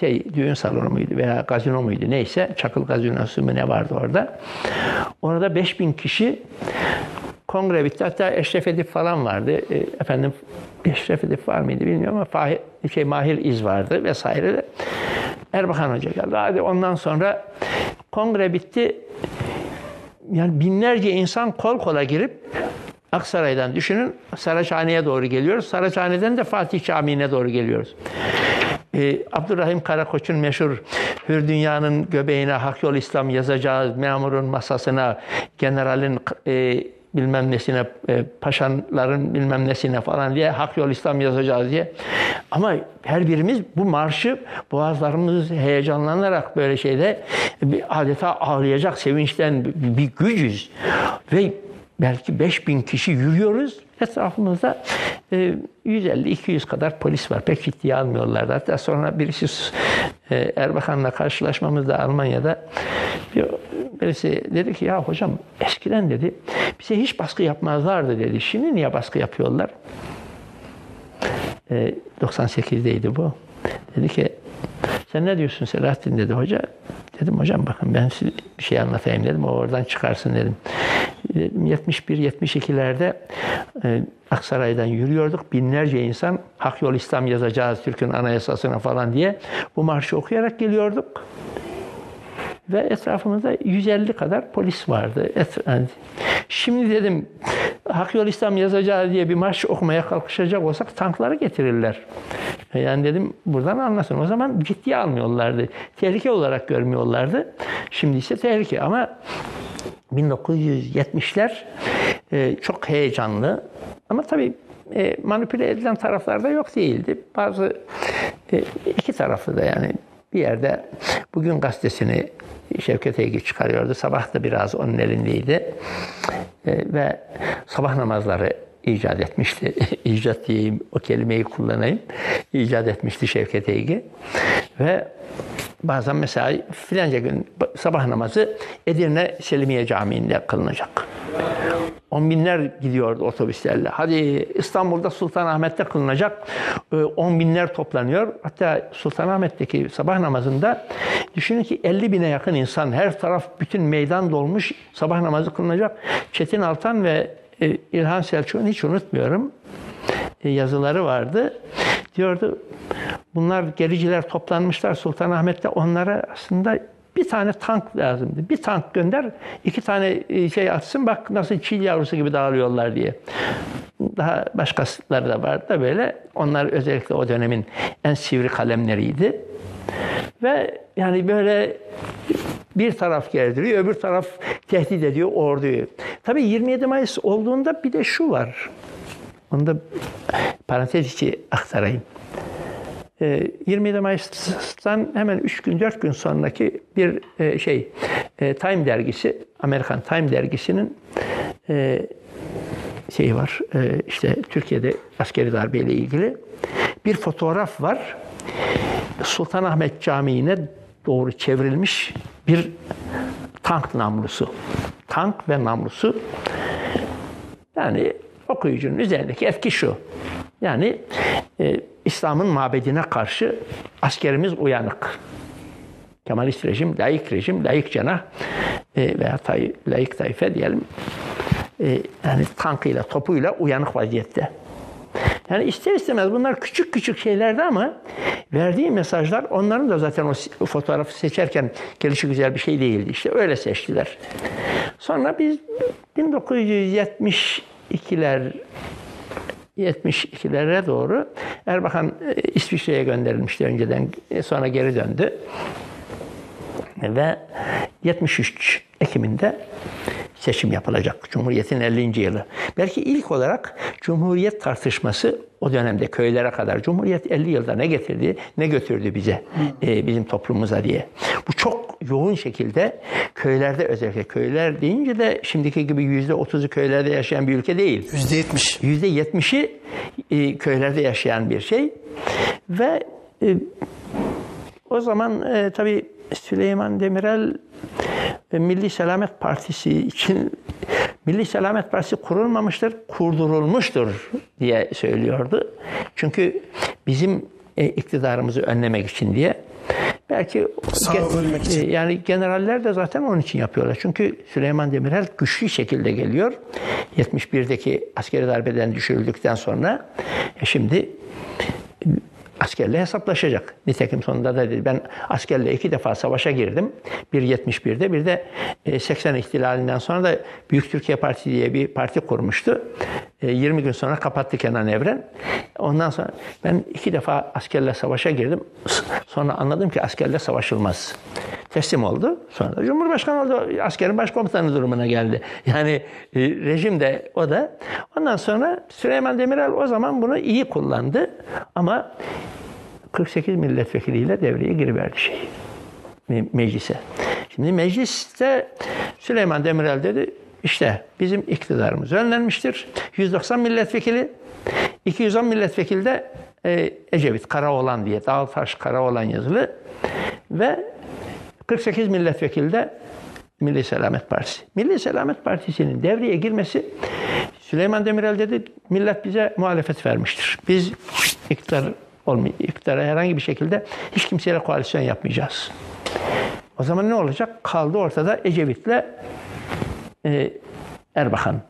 şey düğün salonu muydu veya gazino muydu neyse Çakıl Gazinosu mu ne vardı orada. Orada 5000 kişi kongre bitti. Hatta Eşref Edip falan vardı. E, efendim Eşref Edip var mıydı bilmiyorum ama Fahir, şey, Mahir İz vardı vesaire. Erbakan Hoca geldi. Hadi ondan sonra kongre bitti. Yani binlerce insan kol kola girip Aksaray'dan düşünün Saraçhane'ye doğru geliyoruz. Saraçhane'den de Fatih Camii'ne doğru geliyoruz. Ee, Abdurrahim Karakoç'un meşhur Hür Dünya'nın göbeğine Hak Yol İslam yazacağız, memurun masasına, generalin e, bilmem nesine, e, paşaların bilmem nesine falan diye Hak Yol İslam yazacağız diye. Ama her birimiz bu marşı boğazlarımız heyecanlanarak böyle şeyde bir adeta ağlayacak sevinçten bir gücüz. Ve belki 5000 kişi yürüyoruz. Etrafımızda e, 150-200 kadar polis var. Pek ciddiye almıyorlardı. Hatta sonra birisi e, Erbakan'la karşılaşmamızda Almanya'da bir, birisi dedi ki ya hocam eskiden dedi bize hiç baskı yapmazlardı dedi. Şimdi niye baskı yapıyorlar? E, 98'deydi bu. Dedi ki sen ne diyorsun Selahattin dedi hoca. Dedim hocam bakın ben size bir şey anlatayım dedim. O oradan çıkarsın dedim. 71-72'lerde e, Aksaray'dan yürüyorduk. Binlerce insan Hak Yol İslam yazacağız Türk'ün anayasasına falan diye bu marşı okuyarak geliyorduk. Ve etrafımızda 150 kadar polis vardı. Şimdi dedim Hak Yol İslam yazacağız diye bir marş okumaya kalkışacak olsak tankları getirirler. Yani dedim buradan anlasın. O zaman ciddiye almıyorlardı. Tehlike olarak görmüyorlardı. Şimdi ise tehlike ama 1970'ler e, çok heyecanlı ama tabii e, manipüle edilen taraflar da yok değildi. Bazı e, iki taraflı da yani bir yerde bugün gazetesini Şevket Eygi çıkarıyordu. Sabah da biraz onun elindeydi. E, ve sabah namazları icat etmişti. icat diyeyim, o kelimeyi kullanayım. İcat etmişti Şevket Eygi. Ve bazen mesela filanca gün sabah namazı Edirne Selimiye Camii'nde kılınacak. On binler gidiyordu otobüslerle. Hadi İstanbul'da Sultanahmet'te kılınacak. On binler toplanıyor. Hatta Sultanahmet'teki sabah namazında düşünün ki 50 bine yakın insan her taraf bütün meydan dolmuş sabah namazı kılınacak. Çetin Altan ve İlhan Selçuk'un hiç unutmuyorum yazıları vardı. Diyordu bunlar gericiler toplanmışlar Sultanahmet'te onlara aslında Bir tane tank lazımdı. Bir tank gönder, iki tane e, şey atsın bak nasıl çil yavrusu gibi dağılıyorlar diye. Daha başkaları da vardı da böyle. Onlar özellikle o dönemin en sivri kalemleriydi. Ve yani böyle bir taraf gerdiriyor, öbür taraf tehdit ediyor orduyu. Tabii 27 Mayıs olduğunda bir de şu var. Onu da parantez içi aktarayım. 27 Mayıs'tan hemen 3 gün 4 gün sonraki bir e, şey e, Time dergisi Amerikan Time dergisinin e, şeyi var. işte Türkiye'de askeri darbe ile ilgili bir fotoğraf var. Sultanahmet Camii'ne doğru çevrilmiş bir tank namlusu. Tank ve namlusu. Yani okuyucunun üzerindeki etki şu. Yani e, İslam'ın mabedine karşı askerimiz uyanık. Kemalist rejim, layık rejim, layık cenah e, veya tay, layık tayfe diyelim. E, yani tankıyla, topuyla uyanık vaziyette. Yani ister istemez bunlar küçük küçük şeylerdi ama verdiği mesajlar onların da zaten o fotoğrafı seçerken gelişi güzel bir şey değildi. İşte öyle seçtiler. Sonra biz 1972'ler 72'lere doğru Erbakan e, İsviçre'ye gönderilmişti önceden e, sonra geri döndü. Ve 73 Ekim'inde seçim yapılacak. Cumhuriyet'in 50. yılı. Belki ilk olarak Cumhuriyet tartışması o dönemde köylere kadar Cumhuriyet 50 yılda ne getirdi, ne götürdü bize, e, bizim toplumumuza diye. Bu çok yoğun şekilde köylerde özellikle köyler deyince de şimdiki gibi yüzde otuzu köylerde yaşayan bir ülke değil. Yüzde yetmiş. Yüzde yetmişi e, köylerde yaşayan bir şey ve e, o zaman e, tabii Süleyman Demirel Milli Selamet Partisi için Milli Selamet Partisi kurulmamıştır, kurdurulmuştur diye söylüyordu. Çünkü bizim e, iktidarımızı önlemek için diye. Belki için. E, yani generaller de zaten onun için yapıyorlar. Çünkü Süleyman Demirel güçlü şekilde geliyor. 71'deki askeri darbeden düşürüldükten sonra e şimdi askerle hesaplaşacak. Nitekim sonunda da dedi ben askerle iki defa savaşa girdim. Bir 71'de bir de 80 e, ihtilalinden sonra da Büyük Türkiye Partisi diye bir parti kurmuştu. 20 e, gün sonra kapattı Kenan Evren. Ondan sonra ben iki defa askerle savaşa girdim. Sonra anladım ki askerle savaşılmaz. Teslim oldu. Sonra da Cumhurbaşkanı oldu. Askerin başkomutanı durumuna geldi. Yani e, rejim de o da. Ondan sonra Süleyman Demirel o zaman bunu iyi kullandı. Ama 48 milletvekiliyle devreye giriverdi şey meclise. Şimdi mecliste Süleyman Demirel dedi işte bizim iktidarımız önlenmiştir. 190 milletvekili, 210 milletvekili de e, Ecevit Karaoğlan diye Dağtaş Karaoğlan yazılı ve 48 milletvekili de Milli Selamet Partisi. Milli Selamet Partisi'nin devreye girmesi Süleyman Demirel dedi millet bize muhalefet vermiştir. Biz iktidar olmayı, iktidara herhangi bir şekilde hiç kimseyle koalisyon yapmayacağız. O zaman ne olacak? Kaldı ortada Ecevit'le e, Erbakan.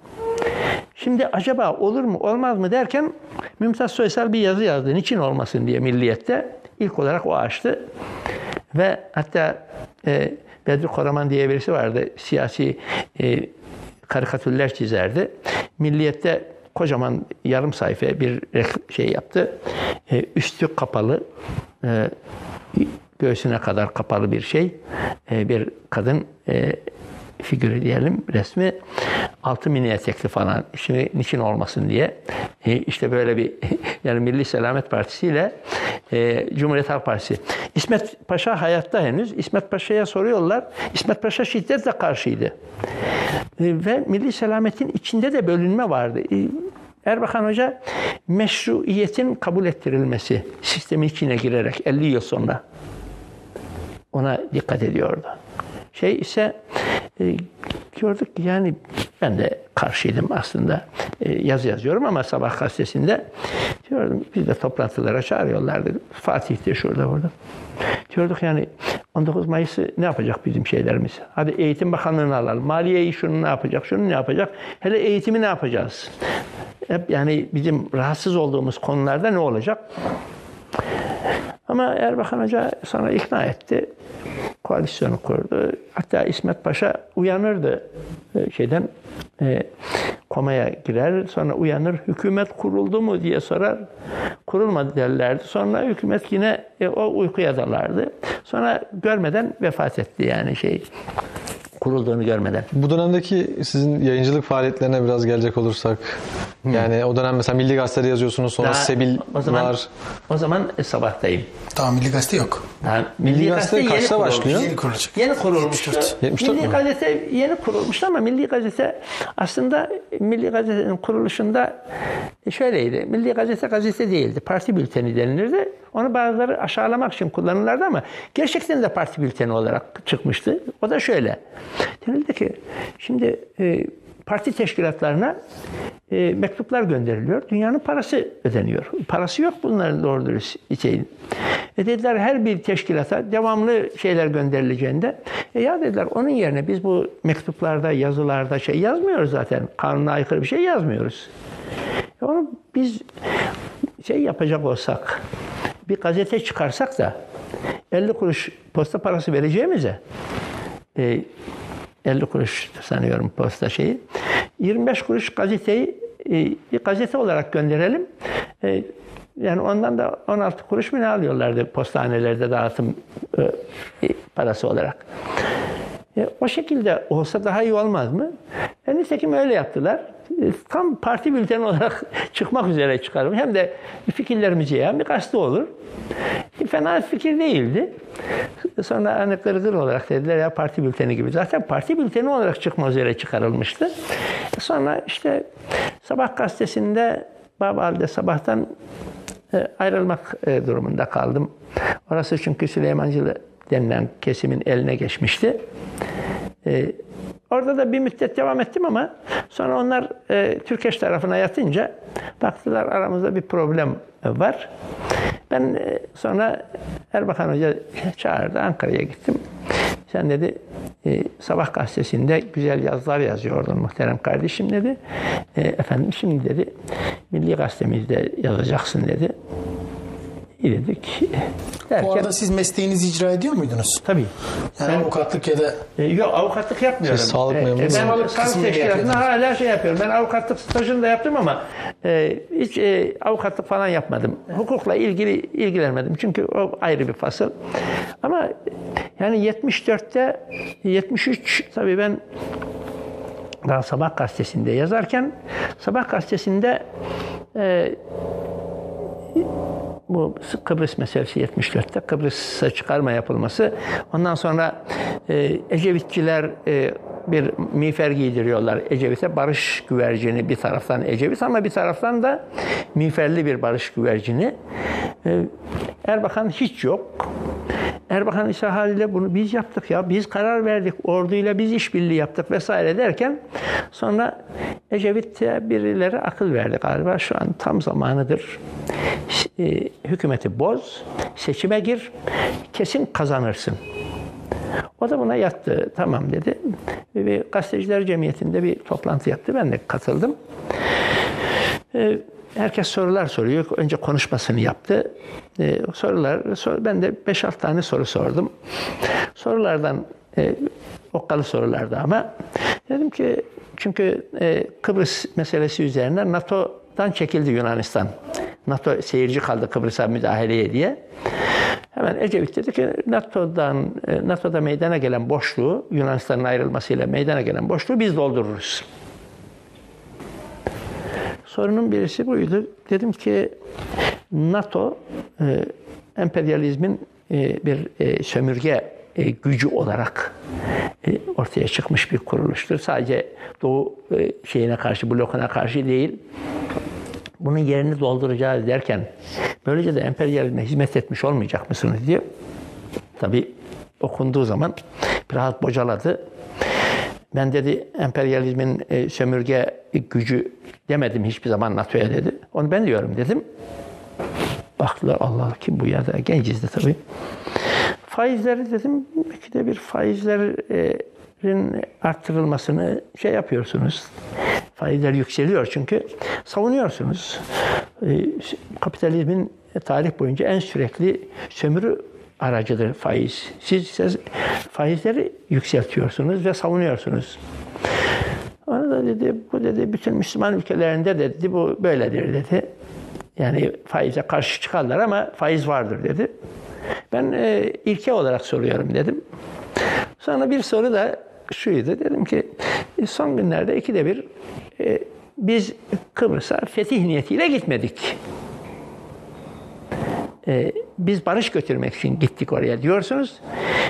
Şimdi acaba olur mu olmaz mı derken Mümtaz Soysal bir yazı yazdı. Niçin olmasın diye Milliyet'te. ilk olarak o açtı. Ve hatta e, Bedri Koraman diye birisi vardı. Siyasi e, karikatürler çizerdi. Milliyet'te kocaman yarım sayfa bir şey yaptı. E, üstü kapalı, e, göğsüne kadar kapalı bir şey. E, bir kadın e, figürü diyelim resmi altı mini etekli falan şimdi niçin olmasın diye e, işte böyle bir yani Milli Selamet Partisi ile e, Cumhuriyet Halk Partisi. İsmet Paşa hayatta henüz. İsmet Paşa'ya soruyorlar. İsmet Paşa şiddetle karşıydı. E, ve Milli Selamet'in içinde de bölünme vardı. E, Erbakan Hoca meşruiyetin kabul ettirilmesi sistemi içine girerek 50 yıl sonra ona dikkat ediyordu. Şey ise e, gördük ki yani ben de karşıydım aslında. E, yazı yazıyorum ama sabah gazetesinde diyordum biz de toplantılara çağırıyorlardı. Fatih de şurada burada. Diyorduk yani 19 Mayıs'ı ne yapacak bizim şeylerimiz? Hadi Eğitim Bakanlığı'nı alalım. Maliyeyi şunu ne yapacak, şunu ne yapacak? Hele eğitimi ne yapacağız? Hep yani bizim rahatsız olduğumuz konularda ne olacak? Ama Erbakan Hoca sonra ikna etti. koalisyonu kurdu. Hatta İsmet Paşa uyanırdı e, şeyden e, komaya girer. Sonra uyanır hükümet kuruldu mu diye sorar. Kurulmadı derlerdi. Sonra hükümet yine e, o uykuya dalardı. Sonra görmeden vefat etti yani şey kurulduğunu görmeden. Bu dönemdeki sizin yayıncılık faaliyetlerine biraz gelecek olursak. Yani o dönem mesela Milli Gazete'de yazıyorsunuz sonra Daha Sebil o zaman, var. O zaman e, sabahtayım. Daha Milli Gazete yok. Yani Milli, Gazete Gazete, kaçta yeni başlıyor? Yeni kurulacak. Yeni kurulmuştu. 74. 74 Milli mü? Gazete yeni kurulmuştu ama Milli Gazete aslında Milli Gazete'nin kuruluşunda şöyleydi. Milli Gazete gazete değildi. Parti bülteni denilirdi. Onu bazıları aşağılamak için kullanırlardı ama gerçekten de parti bülteni olarak çıkmıştı. O da şöyle. Denildi ki şimdi e, parti teşkilatlarına e, mektuplar gönderiliyor. Dünyanın parası ödeniyor. Parası yok bunların doğru dürüst şeyin. E dediler her bir teşkilata devamlı şeyler gönderileceğinde e ya dediler onun yerine biz bu mektuplarda, yazılarda şey yazmıyoruz zaten. Kanuna aykırı bir şey yazmıyoruz. E onu biz şey yapacak olsak, bir gazete çıkarsak da 50 kuruş posta parası vereceğimize e, 50 kuruş sanıyorum posta şeyi. 25 kuruş gazeteyi e, bir gazete olarak gönderelim. E, yani ondan da 16 kuruş mu ne alıyorlardı postanelerde dağıtım e, e, parası olarak. E, o şekilde olsa daha iyi olmaz mı? E, nitekim öyle yaptılar. Tam parti bülteni olarak çıkmak üzere çıkarım. Hem de fikirlerimizi yayan bir gazete olur. Fena fikir değildi. Sonra hani gırgır olarak dediler ya parti bülteni gibi. Zaten parti bülteni olarak çıkma üzere çıkarılmıştı. Sonra işte Sabah gazetesinde Babal'de sabahtan e, ayrılmak e, durumunda kaldım. Orası çünkü Süleymancılı denilen kesimin eline geçmişti. E, orada da bir müddet devam ettim ama sonra onlar e, Türkeş tarafına yatınca baktılar aramızda bir problem var. Ben e, sonra Erbakan Hoca çağırdı Ankara'ya gittim. Sen dedi e, Sabah gazetesinde güzel yazılar yazıyordun muhterem kardeşim dedi. E, efendim şimdi dedi Milli Gazetemizde yazacaksın dedi. İyi dedik. Derken, Bu arada siz mesleğinizi icra ediyor muydunuz? tabii. Yani avukatlık ya da E, yok avukatlık yapmıyorum. Siz sağlık E, memuru e, ben musunuz? Sağlık sağlık teşkilatında hala şey yapıyorum. Ben avukatlık stajını da yaptım ama e, hiç e, avukatlık falan yapmadım. Hukukla ilgili ilgilenmedim. Çünkü o ayrı bir fasıl. Ama yani 74'te 73 tabii ben daha Sabah gazetesinde yazarken Sabah gazetesinde e, bu Kıbrıs meselesi 74'te Kıbrıs'a çıkarma yapılması. Ondan sonra e, Ecevitçiler e, bir miğfer giydiriyorlar Ecevit'e. Barış güvercini bir taraftan Ecevit ama bir taraftan da miğferli bir barış güvercini. E, Erbakan hiç yok. Erbakan ise haliyle bunu biz yaptık ya. Biz karar verdik. Orduyla biz işbirliği yaptık vesaire derken sonra Ecevit'e birileri akıl verdi galiba. Şu an tam zamanıdır. E, hükümeti boz, seçime gir, kesin kazanırsın. O da buna yattı. Tamam dedi. Ve gazeteciler cemiyetinde bir toplantı yaptı. Ben de katıldım. Ee, herkes sorular soruyor. Önce konuşmasını yaptı. Ee, sorular, sor, ben de 5-6 tane soru sordum. Sorulardan e, okkalı sorulardı ama dedim ki çünkü e, Kıbrıs meselesi üzerine NATO'dan çekildi Yunanistan. NATO seyirci kaldı Kıbrıs'a müdahaleye diye. Hemen Ecevit dedi ki NATO'dan e, NATO'da meydana gelen boşluğu Yunanistan'ın ayrılmasıyla meydana gelen boşluğu biz doldururuz. Sorunun birisi buydu. Dedim ki NATO e, emperyalizmin e, bir e, sömürge e, gücü olarak e, ortaya çıkmış bir kuruluştur. Sadece Doğu e, şeyine karşı, blokuna karşı değil. Bunun yerini dolduracağız derken böylece de emperyalizme hizmet etmiş olmayacak mısınız diye tabi okunduğu zaman biraz bocaladı. Ben dedi emperyalizmin e, sömürge gücü demedim hiçbir zaman NATO'ya dedi. Onu ben diyorum dedim. Baktılar Allah kim bu da genciz de tabii. Faizleri dedim belki de bir faizlerin arttırılmasını şey yapıyorsunuz. Faizler yükseliyor çünkü savunuyorsunuz. E, kapitalizmin tarih boyunca en sürekli sömürü aracıdır faiz. Siz, siz faizleri yükseltiyorsunuz ve savunuyorsunuz. Onu da dedi, bu dedi bütün Müslüman ülkelerinde de dedi, bu böyledir dedi. Yani faize karşı çıkarlar ama faiz vardır dedi. Ben e, ilke olarak soruyorum dedim. Sonra bir soru da şuydu. Dedim ki son günlerde ikide bir e, biz Kıbrıs'a fetih niyetiyle gitmedik. E, biz barış götürmek için gittik oraya diyorsunuz.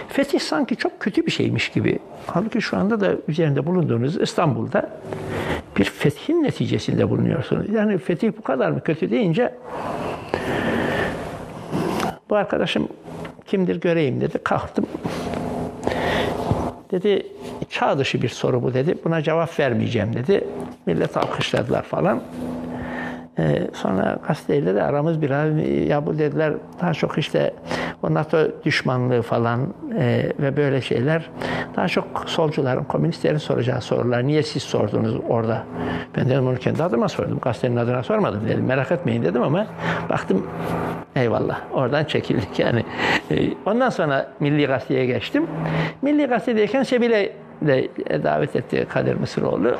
Fetih sanki çok kötü bir şeymiş gibi. Halbuki şu anda da üzerinde bulunduğunuz İstanbul'da bir fethin neticesinde bulunuyorsunuz. Yani fetih bu kadar mı kötü deyince bu arkadaşım kimdir göreyim dedi. Kalktım. Dedi çağ dışı bir soru bu dedi. Buna cevap vermeyeceğim dedi. Millet alkışladılar falan. Ee, sonra gazeteyle de aramız biraz ya bu dediler daha çok işte o NATO düşmanlığı falan e, ve böyle şeyler daha çok solcuların, komünistlerin soracağı sorular. Niye siz sordunuz orada? Ben dedim onu kendi adıma sordum. Gazetenin adına sormadım dedim. Merak etmeyin dedim ama baktım eyvallah oradan çekildik yani. E, ondan sonra Milli Gazete'ye geçtim. Milli Gazete'deyken Sebil'e de davet etti Kadir Mısıroğlu.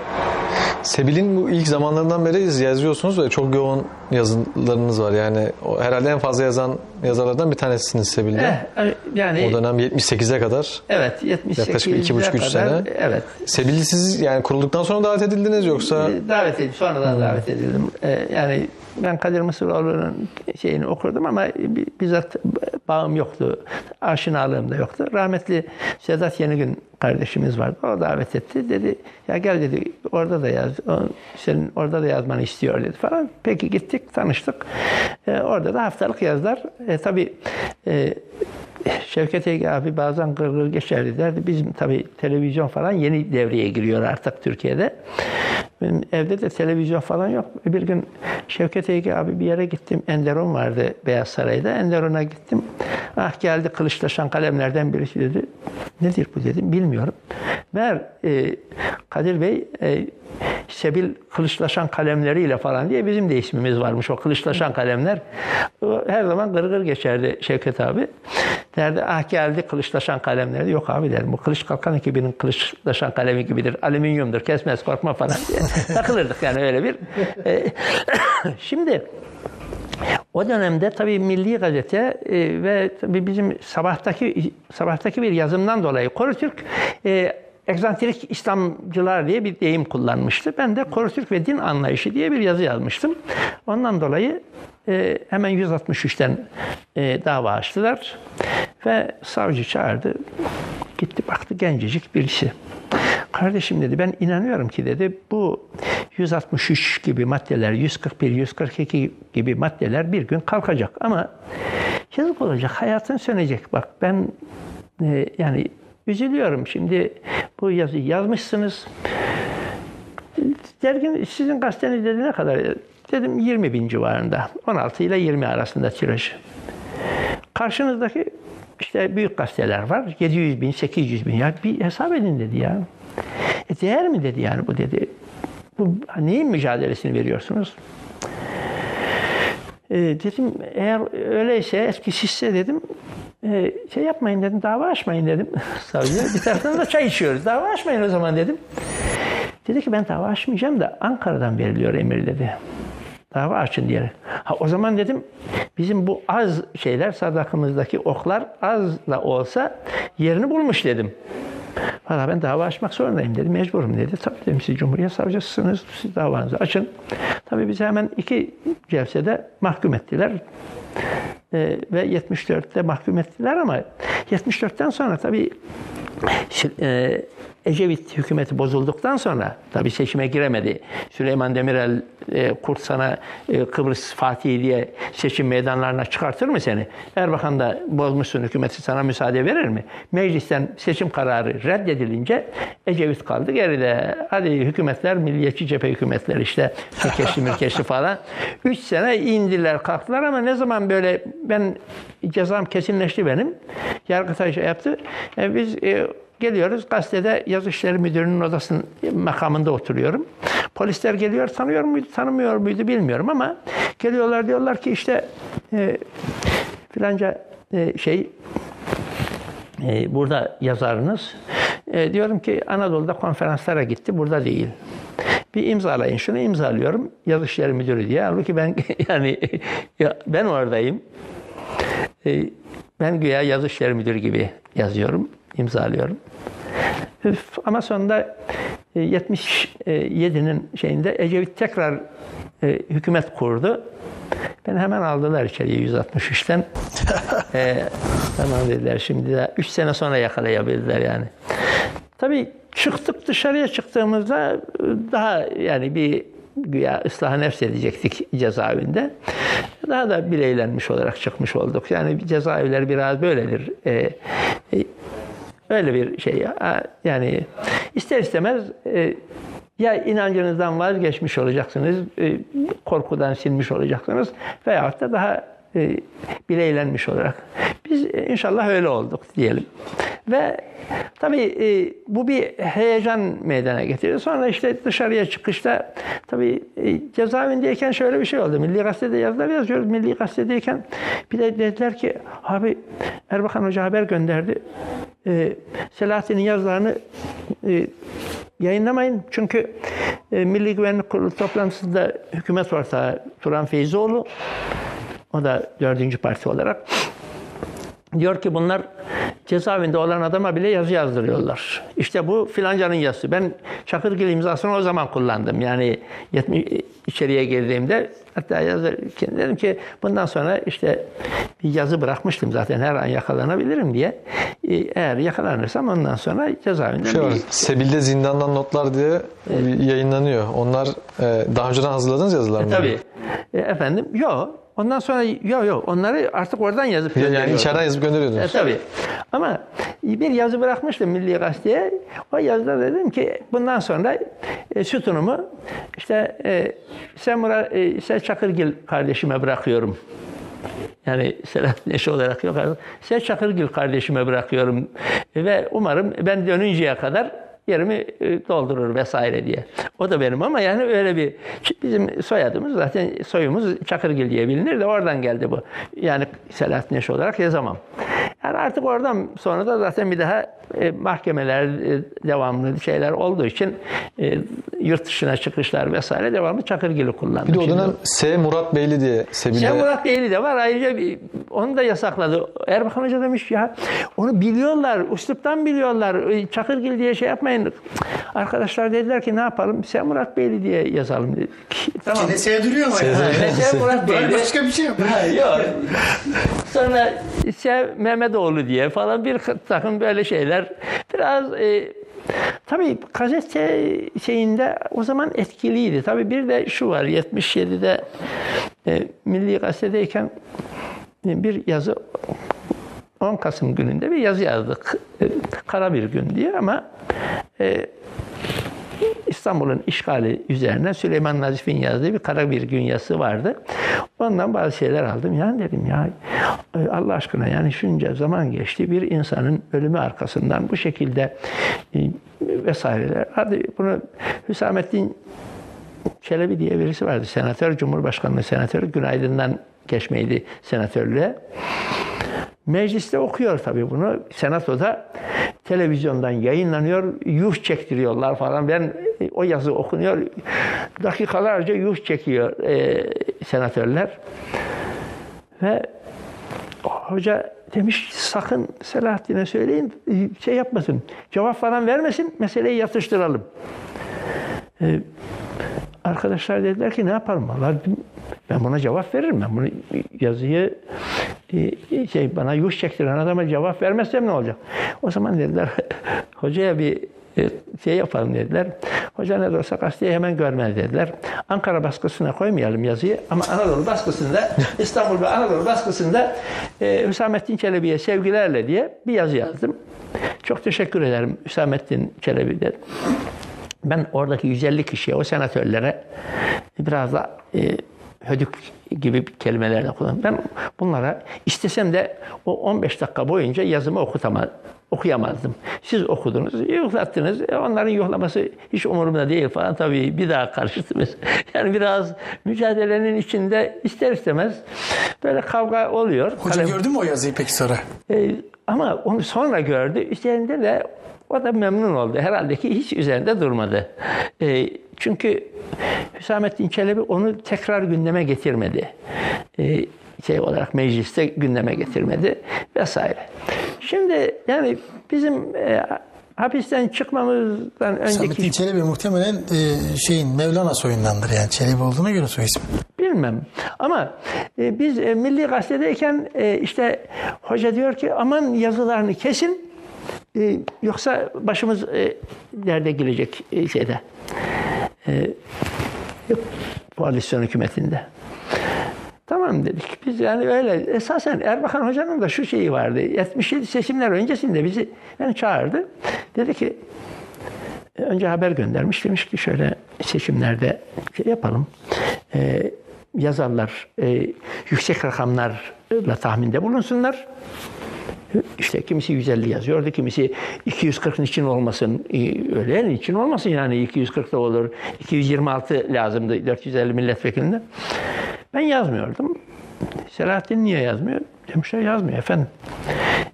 Sebil'in bu ilk zamanlarından beri yazıyorsunuz ve çok yoğun yazılarınız var. Yani herhalde en fazla yazan yazarlardan bir tanesiniz Sebil'de. Eh, yani o dönem 78'e kadar. Evet, 78'e Yaklaşık iki buçuk, üç sene. Evet. Sebil'i siz yani kurulduktan sonra davet edildiniz yoksa? Davet edildim, sonradan davet edildim. Ee, yani ben Kadir Mısıroğlu'nun şeyini okurdum ama bizzat bağım yoktu. Aşinalığım da yoktu. Rahmetli Sedat Yenigün kardeşimiz vardı. O davet etti. Dedi ya gel dedi orada da yaz. Senin orada da yazmanı istiyor dedi falan. Peki gittik tanıştık. Ee, orada da haftalık yazdılar. E, tabii e, Şevket Ege abi bazen gırgır geçerdi derdi. Bizim tabii televizyon falan yeni devreye giriyor artık Türkiye'de. Benim evde de televizyon falan yok. Bir gün Şevket Ege abi bir yere gittim. Enderon vardı Beyaz Saray'da. Enderon'a gittim. Ah geldi kılıçlaşan kalemlerden birisi dedi. Nedir bu dedim. Bilmiyorum. Ver e, Kadir Bey e, Sebil kılıçlaşan kalemleriyle falan diye bizim de ismimiz varmış o kılıçlaşan kalemler. Her zaman gırgır geçerdi Şevket abi. Derdi ah geldi kılıçlaşan kalemleri. Yok abi dedim bu kılıç kalkan ekibinin kılıçlaşan kalemi gibidir. Alüminyumdur kesmez korkma falan diye. Takılırdık yani öyle bir. E, şimdi o dönemde tabii Milli Gazete e, ve tabii bizim sabahtaki sabahtaki bir yazımdan dolayı Korutürk e, egzantrik İslamcılar diye bir deyim kullanmıştı. Ben de Korutürk ve din anlayışı diye bir yazı yazmıştım. Ondan dolayı e, hemen 163'ten e, dava açtılar ve savcı çağırdı. Gitti baktı gencecik birisi. Kardeşim dedi ben inanıyorum ki dedi bu 163 gibi maddeler, 141, 142 gibi maddeler bir gün kalkacak ama yazık olacak, hayatın sönecek. Bak ben e, yani üzülüyorum şimdi bu yazıyı yazmışsınız. Dergin sizin gazeteniz dedi ne kadar? Dedim 20 bin civarında. 16 ile 20 arasında tiraj. Karşınızdaki işte büyük gazeteler var. 700 bin, 800 bin. Ya bir hesap edin dedi ya. E değer mi dedi yani bu dedi. Bu neyin mücadelesini veriyorsunuz? E, dedim eğer öyleyse etkisizse dedim e, şey yapmayın dedim dava açmayın dedim savcıya. Bir taraftan da çay içiyoruz. Dava açmayın o zaman dedim. Dedi ki ben dava açmayacağım da Ankara'dan veriliyor emir dedi. Dava açın diye. Ha, o zaman dedim bizim bu az şeyler sadakımızdaki oklar az da olsa yerini bulmuş dedim. Valla ben dava açmak zorundayım dedi. Mecburum dedi. Tabii dedim siz Cumhuriyet Savcısısınız. Siz davanızı açın. Tabii bizi hemen iki celsede mahkum ettiler. Ee, ve 74'te mahkum ettiler ama 74'ten sonra tabii e, Ecevit hükümeti bozulduktan sonra tabi seçime giremedi. Süleyman Demirel e, Kurt sana e, Kıbrıs Fatih diye seçim meydanlarına çıkartır mı seni? Erbakan da bozmuşsun hükümeti sana müsaade verir mi? Meclisten seçim kararı reddedilince Ecevit kaldı geride. Hadi hükümetler milliyetçi cephe hükümetler işte Türkeşli Mürkeşli falan. Üç sene indiler kalktılar ama ne zaman böyle ben cezam kesinleşti benim. Yargıtay şey yaptı. E, biz e, Geliyoruz gazetede yazı işleri müdürünün odasının makamında oturuyorum. Polisler geliyor tanıyor muydu tanımıyor muydu bilmiyorum ama geliyorlar diyorlar ki işte e, filanca e, şey e, burada yazarınız. E, diyorum ki Anadolu'da konferanslara gitti, burada değil. Bir imzalayın şunu imzalıyorum yazı işleri müdürü diye. Halbuki ben yani ya ben oradayım. E, ben güya yazı müdürü gibi yazıyorum, imzalıyorum. Ama sonunda e, 77'nin şeyinde Ecevit tekrar e, hükümet kurdu. Beni hemen aldılar içeriye 163'ten. e, tamam dediler şimdi de 3 sene sonra yakalayabildiler yani. Tabii çıktık dışarıya çıktığımızda daha yani bir güya ıslah nefs edecektik cezaevinde. Daha da bileylenmiş olarak çıkmış olduk. Yani cezaevleri biraz böyledir. E, e, öyle bir şey. ya. Yani ister istemez e, ya inancınızdan vazgeçmiş olacaksınız, e, korkudan silmiş olacaksınız veyahut da daha e, bileylenmiş olarak. Biz inşallah öyle olduk diyelim. Ve tabii e, bu bir heyecan meydana getirdi. Sonra işte dışarıya çıkışta tabii e, cezaevindeyken şöyle bir şey oldu. Milli Gazete'de yazılar yazıyoruz. Milli Gazete'deyken bir de dediler ki abi Erbakan Hoca haber gönderdi. E, Selahattin'in yazılarını e, yayınlamayın. Çünkü e, Milli Güvenlik Kurulu toplantısında hükümet ortağı Turan Feyzoğlu o da dördüncü parti olarak diyor ki bunlar cezaevinde olan adama bile yazı yazdırıyorlar. İşte bu filancanın yazısı. Ben Çakırgil imzasını o zaman kullandım. Yani 70 içeriye girdiğimde hatta yazarken dedim ki bundan sonra işte bir yazı bırakmıştım zaten her an yakalanabilirim diye. Ee, Eğer yakalanırsam ondan sonra cezaevinden Şey var, bir Sebil'de zindandan notlar diye yayınlanıyor. Onlar e, daha önceden hazırladığınız yazılar mı? Tabii. E, efendim yok. Ondan sonra yok yok onları artık oradan yazıp Yani gönderiyorum. içeriden yazıp gönderiyordunuz. E, tabii. Ama bir yazı bırakmıştım Milli Gazete'ye. O yazıda dedim ki bundan sonra e, sütunumu işte e, Semura, e, Sel Çakırgil kardeşime bırakıyorum. Yani Selahattin eşi olarak yok. Sel Çakırgil kardeşime bırakıyorum. Ve umarım ben dönünceye kadar yerimi e, doldurur vesaire diye. O da benim ama yani öyle bir bizim soyadımız zaten soyumuz Çakırgil diye bilinir de oradan geldi bu. Yani Selahattin Eşi olarak yazamam. Yani artık oradan sonra da zaten bir daha e, mahkemeler e, devamlı şeyler olduğu için yurt dışına çıkışlar vesaire devamlı Çakırgil'i kullandım. Bir de o Şimdi- dönem S. Murat Beyli diye Sebil'de. Şen Murat Beyli de var. Ayrıca bir- onu da yasakladı. Erbakan Hoca demiş ya onu biliyorlar. Üsluptan biliyorlar. Çakırgil diye şey yapmayın. Arkadaşlar dediler ki ne yapalım? Sen Murat Beyli diye yazalım dedik. Tamam. Yine sevdiriyor ama. yani. Sen Murat Beyli. Başka bir şey yok. Ha, Yok. Sonra Sev Mehmetoğlu diye falan bir takım böyle şeyler. Biraz e, tabii gazete şeyinde o zaman etkiliydi. Tabii bir de şu var 77'de e, Milli Gazete'deyken bir yazı 10 Kasım gününde bir yazı yazdık. E, Kara bir gün diye ama e, İstanbul'un işgali üzerine Süleyman Nazif'in yazdığı bir kara bir gün yazısı vardı. Ondan bazı şeyler aldım. Yani dedim ya e, Allah aşkına yani şunca zaman geçti bir insanın ölümü arkasından bu şekilde e, vesaireler. Hadi bunu Hüsamettin Çelebi diye birisi vardı. Senatör, Cumhurbaşkanlığı senatörü. Günaydın'dan geçmeydi senatörlüğe. Mecliste okuyor tabii bunu. Senatoda televizyondan yayınlanıyor. Yuh çektiriyorlar falan. Ben e, o yazı okunuyor. Dakikalarca yuh çekiyor e, senatörler. Ve hoca demiş sakın Selahattin'e söyleyin e, şey yapmasın. Cevap falan vermesin. Meseleyi yatıştıralım. E, arkadaşlar dediler ki ne yapalım? Vallahi ben buna cevap veririm. Ben bunu yazıyı şey bana yuh çektiren adama cevap vermezsem ne olacak? O zaman dediler hocaya bir e, şey yapalım dediler. Hoca ne olsa gazeteyi hemen görmez dediler. Ankara baskısına koymayalım yazıyı ama Anadolu baskısında İstanbul ve Anadolu baskısında e, Hüsamettin Çelebi'ye sevgilerle diye bir yazı yazdım. Çok teşekkür ederim Hüsamettin Çelebi dedim. Ben oradaki 150 kişiye, o senatörlere biraz da e, hödük gibi kelimelerle kullanıyorum. Ben bunlara istesem de o 15 dakika boyunca yazımı okutamaz, okuyamazdım. Siz okudunuz, yuhlattınız. E, onların yuhlaması hiç umurumda değil falan tabii bir daha karıştınız. Yani biraz mücadelenin içinde ister istemez böyle kavga oluyor. Hoca Kalem- gördün mü o yazıyı peki sonra? e, ama onu sonra gördü. Üzerinde de o da memnun oldu. Herhalde ki hiç üzerinde durmadı. E, çünkü Hüsamettin Çelebi onu tekrar gündeme getirmedi. E, şey olarak mecliste gündeme getirmedi vesaire. Şimdi yani bizim e, hapisten çıkmamızdan önceki Samettin Çelebi muhtemelen e, şeyin Mevlana soyundandır yani. Çelebi olduğuna göre soy ismi. Bilmem. Ama e, biz e, Milli Gazete'deyken e, işte hoca diyor ki aman yazılarını kesin e, yoksa başımız e, derde girecek e, şeyde. E, koalisyon hükümetinde. Tamam dedik. Biz yani öyle esasen Erbakan Hoca'nın da şu şeyi vardı. 77 seçimler öncesinde bizi yani çağırdı. Dedi ki önce haber göndermiş. Demiş ki şöyle seçimlerde şey yapalım. Ee, yazarlar e, yüksek rakamlarla tahminde bulunsunlar. İşte kimisi 150 yazıyordu, kimisi 240'ın için olmasın, e, öyle için olmasın yani 240 da olur, 226 lazımdı 450 milletvekilinde. Ben yazmıyordum. Selahattin niye yazmıyor? Demişler yazmıyor efendim.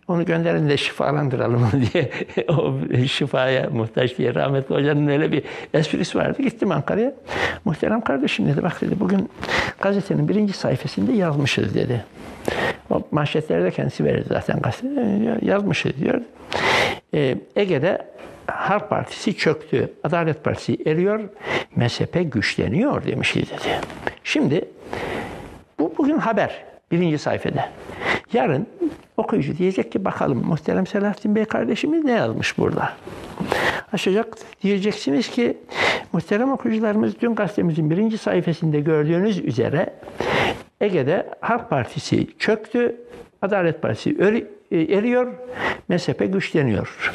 Onu gönderin de şifalandıralım diye o şifaya muhtaç diye rahmetli hocanın öyle bir esprisi vardı. Gittim Ankara'ya. Muhterem kardeşim dedi bak dedi bugün gazetenin birinci sayfasında yazmışız dedi. O manşetleri de kendisi verir zaten gazetede. Yazmışız diyor. Ee, Ege'de Halk Partisi çöktü. Adalet Partisi eriyor. MSP güçleniyor demişiz dedi. Şimdi bu bugün haber birinci sayfada. Yarın okuyucu diyecek ki bakalım muhterem Selahattin Bey kardeşimiz ne yazmış burada? Açacak diyeceksiniz ki muhterem okuyucularımız dün gazetemizin birinci sayfasında gördüğünüz üzere Ege'de Halk Partisi çöktü, Adalet Partisi e, eriyor, MSP güçleniyor.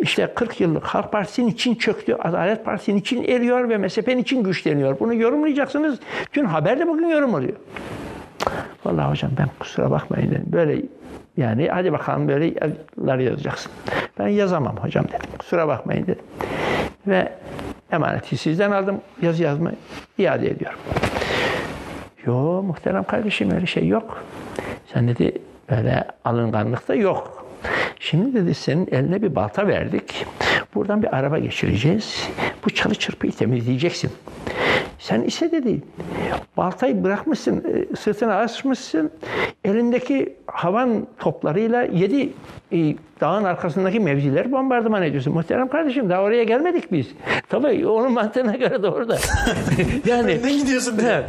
İşte 40 yıllık Halk Partisi'nin için çöktü, Adalet Partisi'nin için eriyor ve MSP'nin için güçleniyor. Bunu yorumlayacaksınız. Dün haberde bugün yorum oluyor. Vallahi hocam ben kusura bakmayın dedim. Böyle yani hadi bakalım böyle yazılar yazacaksın. Ben yazamam hocam dedim. Kusura bakmayın dedim. Ve emaneti sizden aldım. Yazı yazmayı iade ediyorum. Yo muhterem kardeşim öyle şey yok. Sen dedi böyle alınganlık da yok. Şimdi dedi senin eline bir balta verdik. Buradan bir araba geçireceğiz. Bu çalı çırpıyı temizleyeceksin. Sen ise dedi baltayı bırakmışsın, e, sırtına asmışsın. Elindeki havan toplarıyla yedi e, dağın arkasındaki mevzileri bombardıman ediyorsun. Muhterem kardeşim daha oraya gelmedik biz. Tabii onun mantığına göre doğru da. yani Ne gidiyorsun diye.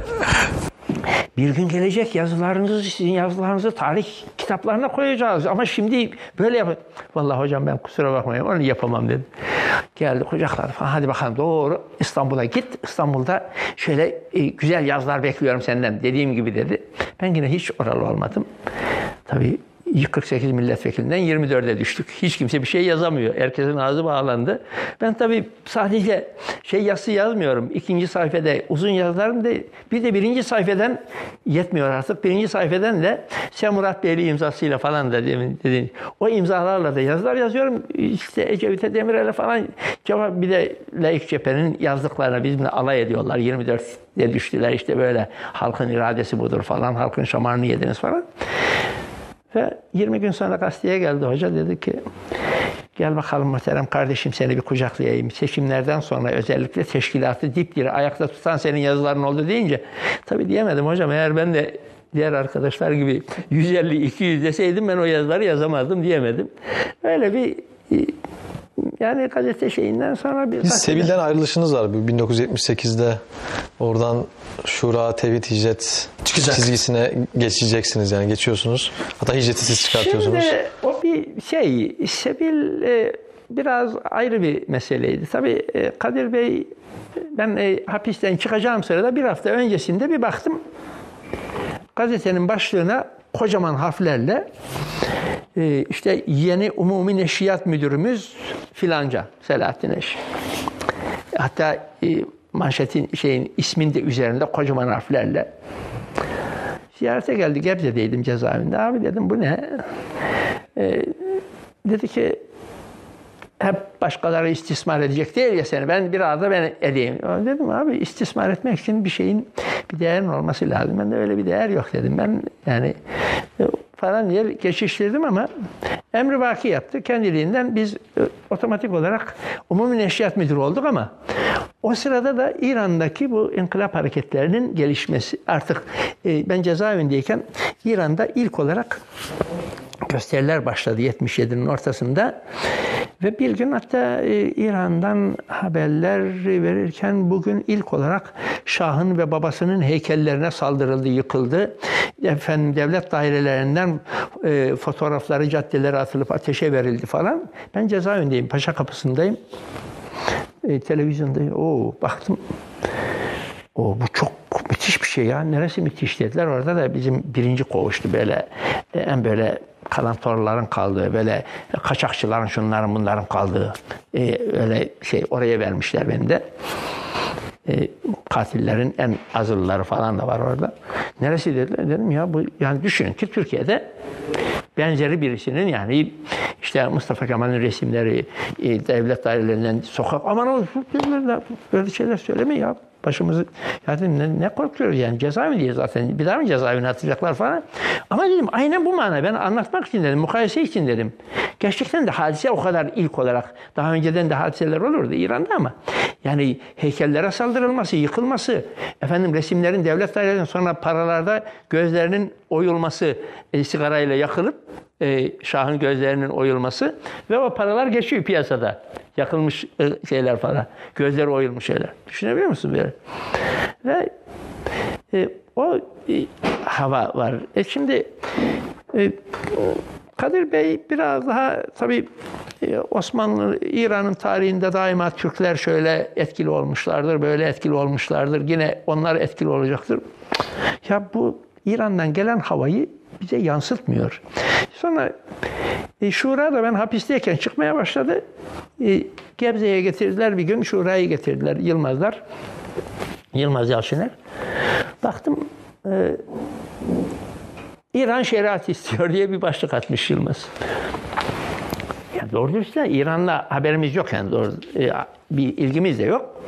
Bir gün gelecek yazılarınızı, sizin yazılarınızı tarih kitaplarına koyacağız. Ama şimdi böyle yap. Vallahi hocam ben kusura bakmayın onu yapamam dedim. Geldi kucaklar falan hadi bakalım doğru İstanbul'a git. İstanbul'da şöyle e, güzel yazılar bekliyorum senden dediğim gibi dedi. Ben yine hiç oralı olmadım. Tabii 48 milletvekilinden 24'e düştük. Hiç kimse bir şey yazamıyor. Herkesin ağzı bağlandı. Ben tabii sadece şey yazısı yazmıyorum. İkinci sayfada uzun yazılarım da bir de birinci sayfadan yetmiyor artık. Birinci sayfadan da Sen Beyli imzasıyla falan da demin dedin. O imzalarla da yazılar yazıyorum. İşte Ecevit'e Demirel'e falan cevap bir de Layık Cephe'nin yazdıklarına bizimle alay ediyorlar. 24'e düştüler işte böyle halkın iradesi budur falan. Halkın şamarını yediniz falan. Ve 20 gün sonra gazeteye geldi hoca dedi ki gel bakalım muhterem kardeşim seni bir kucaklayayım. Seçimlerden sonra özellikle teşkilatı dipdiri ayakta tutan senin yazıların oldu deyince tabii diyemedim hocam eğer ben de diğer arkadaşlar gibi 150-200 deseydim ben o yazıları yazamazdım diyemedim. Öyle bir yani gazete şeyinden sonra bir... Biz Sebil'den ayrılışınız var bu 1978'de. Oradan Şura, Tevhid, Hicret Çıkacak. çizgisine geçeceksiniz yani geçiyorsunuz. Hatta Hicret'i siz çıkartıyorsunuz. Şimdi o bir şey, Sebil e, biraz ayrı bir meseleydi. Tabii e, Kadir Bey, ben e, hapisten çıkacağım sırada bir hafta öncesinde bir baktım. Gazetenin başlığına kocaman harflerle e, işte yeni umumi neşriyat müdürümüz filanca Selahattin Eş. Hatta e, manşetin şeyin ismin de üzerinde kocaman harflerle Ziyarete geldi. Gebze'deydim cezaevinde. Abi dedim bu ne? Ee, dedi ki hep başkaları istismar edecek değil ya seni. Ben biraz da ben edeyim. Dedim abi istismar etmek için bir şeyin bir değerin olması lazım. Ben de öyle bir değer yok dedim. Ben yani e, falan diye geçiştirdim ama emri vaki yaptı. Kendiliğinden biz e, otomatik olarak Umumi Neşriyat Müdürü olduk ama o sırada da İran'daki bu inkılap hareketlerinin gelişmesi artık e, ben cezaevindeyken İran'da ilk olarak gösteriler başladı 77'nin ortasında. Ve bir gün hatta e, İran'dan haberler verirken bugün ilk olarak Şah'ın ve babasının heykellerine saldırıldı, yıkıldı. Efendim devlet dairelerinden e, fotoğrafları caddelere atılıp ateşe verildi falan. Ben cezaevindeyim, Paşa Kapısı'ndayım. E, televizyonda o baktım. O bu çok müthiş bir şey ya. Neresi müthiş dediler. Orada da bizim birinci koğuştu böyle. E, en böyle kalantorların kaldığı, böyle kaçakçıların şunların bunların kaldığı e, öyle şey oraya vermişler beni de. E, katillerin en azılları falan da var orada. Neresi dediler? Dedim ya bu yani düşünün ki Türkiye'de benzeri birisinin yani işte Mustafa Kemal'in resimleri e, devlet dairelerinden sokak aman o böyle şeyler söyleme ya başımızı ya ne, ne korkuyoruz yani cezaevi diye zaten bir daha mı cezaevine atacaklar falan. Ama dedim aynen bu mana ben anlatmak için dedim mukayese için dedim. Gerçekten de hadise o kadar ilk olarak daha önceden de hadiseler olurdu İran'da ama yani heykellere saldırılması, yıkılması, efendim resimlerin devlet sonra paralarda gözlerinin oyulması, e, sigarayla yakılıp e, Şah'ın gözlerinin oyulması ve o paralar geçiyor piyasada. Yakılmış e, şeyler falan. Gözleri oyulmuş şeyler. Düşünebiliyor musun böyle? Ve e, o e, hava var. E şimdi e, Kadir Bey biraz daha tabii e, Osmanlı, İran'ın tarihinde daima Türkler şöyle etkili olmuşlardır, böyle etkili olmuşlardır. Yine onlar etkili olacaktır. Ya bu İran'dan gelen havayı bize yansıtmıyor. Sonra e, Şura da ben hapisteyken çıkmaya başladı. E, Gebze'ye getirdiler bir gün. Şura'yı getirdiler Yılmazlar. Yılmaz Yalçıner. Baktım e, İran şeriat istiyor diye bir başlık atmış Yılmaz. Yani doğru dürüst İran'la haberimiz yok yani doğru, e, bir ilgimiz de yok.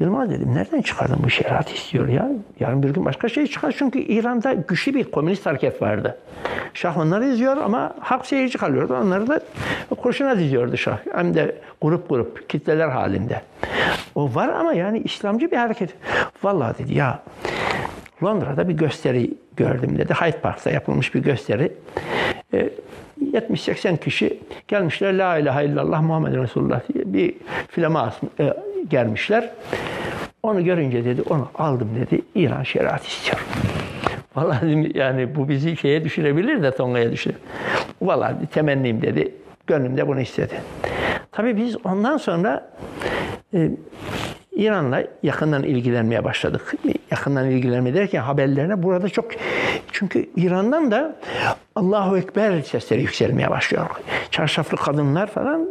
Yılmaz dedim nereden çıkardın bu şeriat istiyor ya? Yarın bir gün başka şey çıkar. Çünkü İran'da güçlü bir komünist hareket vardı. Şah onları izliyor ama halk seyirci kalıyordu. Onları da kurşuna diziyordu Şah. Hem de grup grup, kitleler halinde. O var ama yani İslamcı bir hareket. Vallahi dedi ya Londra'da bir gösteri gördüm dedi. Hyde Park'ta yapılmış bir gösteri. 70-80 e, kişi gelmişler La ilahe illallah Muhammed Resulullah diye bir filama e, gelmişler. Onu görünce dedi onu aldım dedi İran şeriat istiyorum. Vallahi yani bu bizi şeye düşürebilir de Tonga'ya düşür. Vallahi temennim dedi. Gönlümde bunu istedi. Tabii biz ondan sonra e, İran'la yakından ilgilenmeye başladık. Yakından ilgilenme derken haberlerine burada çok çünkü İran'dan da Allahu Ekber sesleri yükselmeye başlıyor. Çarşaflı kadınlar falan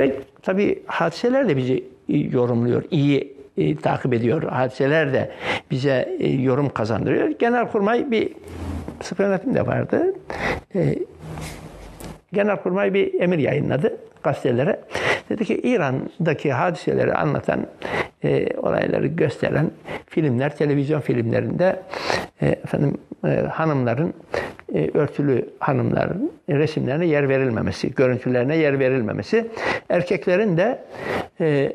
ve tabii hadiseler de bizi yorumluyor. iyi e, takip ediyor. Hadiseler de bize e, yorum kazandırıyor. Genelkurmay bir sıfır yönetim de vardı. E, Genelkurmay bir emir yayınladı gazetelere. Dedi ki İran'daki hadiseleri anlatan, e, olayları gösteren filmler, televizyon filmlerinde e, efendim e, hanımların e, örtülü hanımların resimlerine yer verilmemesi, görüntülerine yer verilmemesi, erkeklerin de e,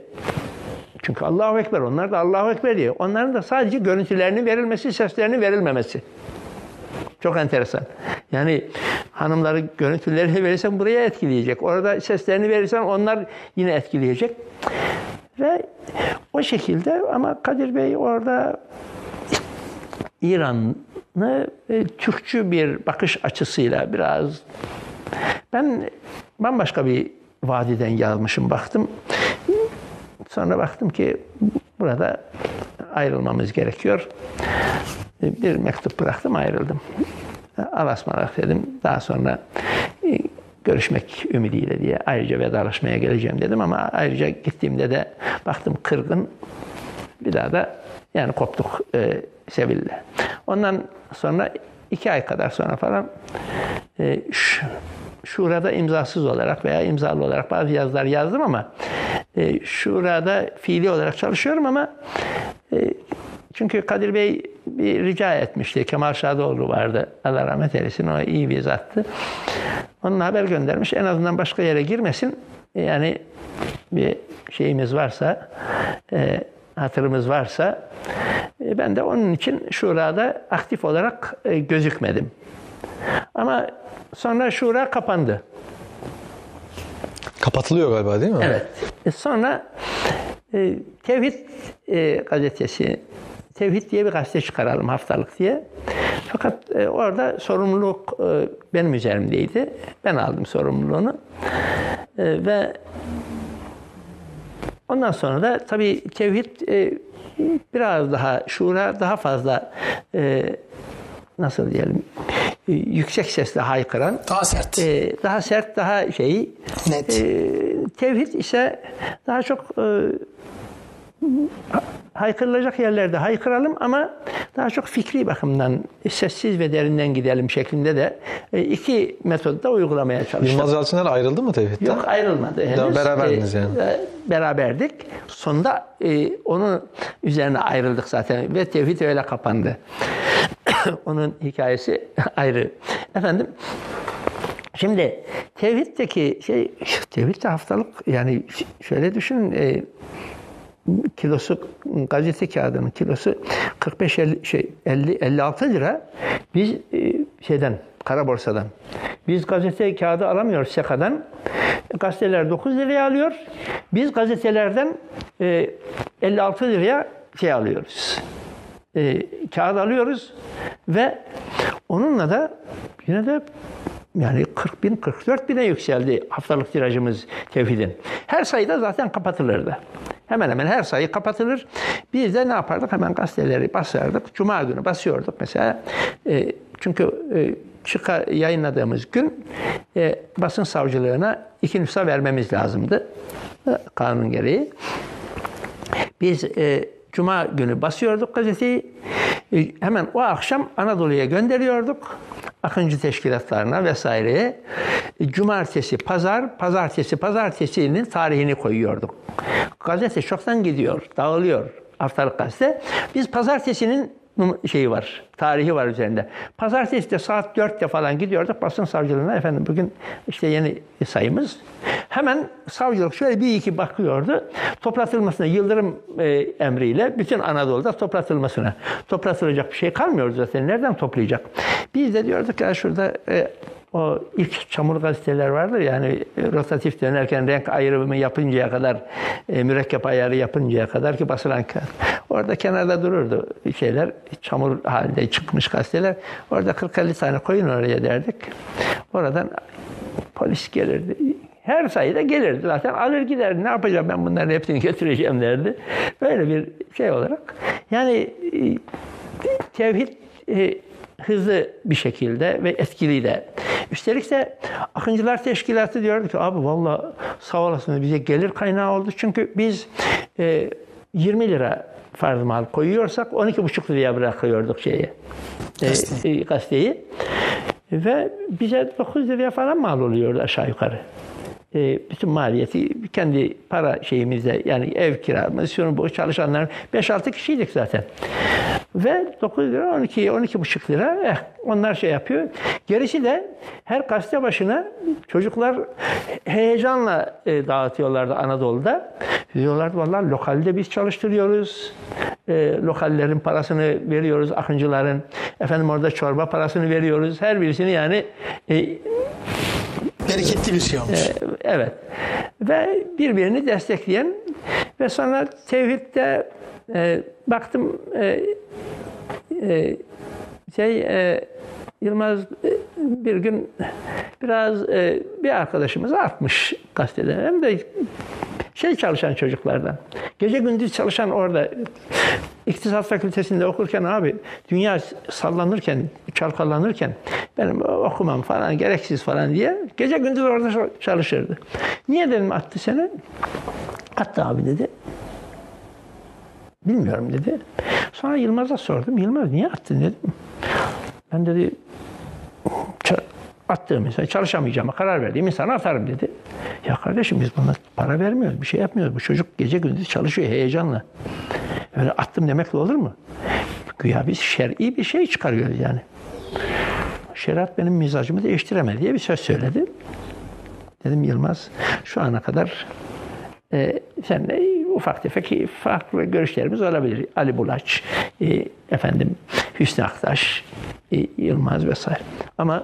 çünkü Allahu Ekber, onlar da Allahu Ekber diyor. Onların da sadece görüntülerinin verilmesi, seslerinin verilmemesi. Çok enteresan. Yani hanımları görüntülerini verirsen buraya etkileyecek. Orada seslerini verirsen onlar yine etkileyecek. Ve o şekilde ama Kadir Bey orada İran'ı e, Türkçü bir bakış açısıyla biraz ben bambaşka bir vadiden yazmışım baktım. Sonra baktım ki burada ayrılmamız gerekiyor. Bir mektup bıraktım ayrıldım. Alasmarak dedim. Daha sonra e, görüşmek ümidiyle diye ayrıca vedalaşmaya geleceğim dedim ama ayrıca gittiğimde de baktım kırgın bir daha da Yani koptuk e, Sevil'le. Ondan sonra iki ay kadar sonra falan e, ş- Şurada imzasız olarak veya imzalı olarak bazı yazılar yazdım ama e, Şurada fiili olarak çalışıyorum ama e, çünkü Kadir Bey bir rica etmişti. Kemal Şadoğlu vardı. Allah rahmet eylesin. O iyi bir zattı. Onun haber göndermiş. En azından başka yere girmesin. Yani bir şeyimiz varsa, e, hatırımız varsa e, ben de onun için Şura'da aktif olarak e, gözükmedim. Ama sonra Şura kapandı. Kapatılıyor galiba değil mi? Evet. E, Sonra Tevhid gazetesi, Tevhid diye bir gazete çıkaralım haftalık diye. Fakat e, orada sorumluluk e, benim üzerimdeydi. Ben aldım sorumluluğunu. E, ve ondan sonra da tabii Tevhid e, biraz daha, şura daha fazla e, nasıl diyelim e, yüksek sesle haykıran Daha sert. e, daha sert, daha şey. Net. E, tevhid ise daha çok e, haykırılacak yerlerde haykıralım ama daha çok fikri bakımdan sessiz ve derinden gidelim şeklinde de e, iki metodu da uygulamaya çalıştık. Yılmaz Yalçıner ayrıldı mı Tevhid'den? Yok ayrılmadı henüz. beraberdiniz yani. E, beraberdik. Sonunda e, onun üzerine ayrıldık zaten ve tevhid öyle kapandı. onun hikayesi ayrı. Efendim Şimdi tevhiddeki şey tevhid de haftalık yani şöyle düşünün e, kilosu gazete kağıdının kilosu 45 50 şey 50 56 lira. Biz e, şeyden kara borsadan. Biz gazete kağıdı alamıyoruz Seka'dan. Gazeteler 9 liraya alıyor. Biz gazetelerden e, 56 liraya şey alıyoruz. E, kağıt alıyoruz ve onunla da yine de yani 40 bin, 44 bine yükseldi haftalık tirajımız tevhidin. Her sayıda zaten kapatılırdı. Hemen hemen her sayı kapatılır. Biz de ne yapardık? Hemen gazeteleri basardık. Cuma günü basıyorduk mesela. E, çünkü e, çıka yayınladığımız gün e, basın savcılığına iki nüsha vermemiz lazımdı. E, kanun gereği. Biz e, Cuma günü basıyorduk gazeteyi. E, hemen o akşam Anadolu'ya gönderiyorduk. Akıncı teşkilatlarına vesaireye. E, Cumartesi, pazar, pazartesi, pazartesinin tarihini koyuyorduk. Gazete çoktan gidiyor, dağılıyor haftalık gazete. Biz pazartesinin şeyi var, tarihi var üzerinde. Pazartesi de saat 4'te falan gidiyorduk basın savcılığına. Efendim bugün işte yeni sayımız. Hemen savcılık şöyle bir iki bakıyordu. Toplatılmasına, Yıldırım e, emriyle bütün Anadolu'da toplatılmasına. Toplatılacak bir şey kalmıyor zaten. Nereden toplayacak? Biz de diyorduk ya şurada e, o ilk çamur gazeteler vardır yani rotatif dönerken renk ayrımı yapıncaya kadar, e, mürekkep ayarı yapıncaya kadar ki basılan kağıt. Orada kenarda dururdu şeyler, çamur halinde çıkmış gazeteler. Orada 40-50 tane koyun oraya derdik. Oradan polis gelirdi. Her sayıda gelirdi zaten alır giderdi. Ne yapacağım ben bunların hepsini götüreceğim derdi. Böyle bir şey olarak. Yani e, tevhid e, hızlı bir şekilde ve etkili de. Üstelik de Akıncılar Teşkilatı diyordu ki abi valla sağ olasınız bize gelir kaynağı oldu. Çünkü biz e, 20 lira farz mal koyuyorsak 12,5 liraya bırakıyorduk şeyi. E, Gazeteyi. e, gazeteyi. Ve bize 9 liraya falan mal oluyordu aşağı yukarı. E, bütün maliyeti kendi para şeyimizde yani ev kiramız, şunu bu çalışanlar 5-6 kişiydik zaten. Ve 9 lira 12 12,5 lira eh, onlar şey yapıyor. Gerisi de her gazete başına çocuklar heyecanla e, dağıtıyorlardı Anadolu'da. Diyorlardı vallahi lokalde biz çalıştırıyoruz. E, lokallerin parasını veriyoruz akıncıların. Efendim orada çorba parasını veriyoruz. Her birisini yani e, Bereketli bir şey olmuş. Evet. Ve birbirini destekleyen ve sonra tevhidde e, baktım e, e, şey e, Yılmaz e, bir gün biraz e, bir arkadaşımız atmış gazetede. Hem de şey çalışan çocuklardan. Gece gündüz çalışan orada İktisat Fakültesinde okurken abi dünya sallanırken, çalkalanırken benim okumam falan gereksiz falan diye gece gündüz orada çalışırdı. Niye dedim attı seni? Attı abi dedi. Bilmiyorum dedi. sonra Yılmaz'a sordum. Yılmaz niye attın dedim. Ben dedi "Ça- attığım insan çalışamayacağıma karar verdiğim insana atarım dedi. Ya kardeşim biz buna para vermiyoruz, bir şey yapmıyoruz. Bu çocuk gece gündüz çalışıyor heyecanla. Öyle attım demekle olur mu? Güya biz şer'i bir şey çıkarıyoruz yani. Şeriat benim mizacımı değiştiremedi diye bir söz söyledi. Dedim Yılmaz şu ana kadar e, seninle ufak tefek farklı görüşlerimiz olabilir. Ali Bulaç, e, efendim Hüsnü Aktaş, e, Yılmaz vesaire. Ama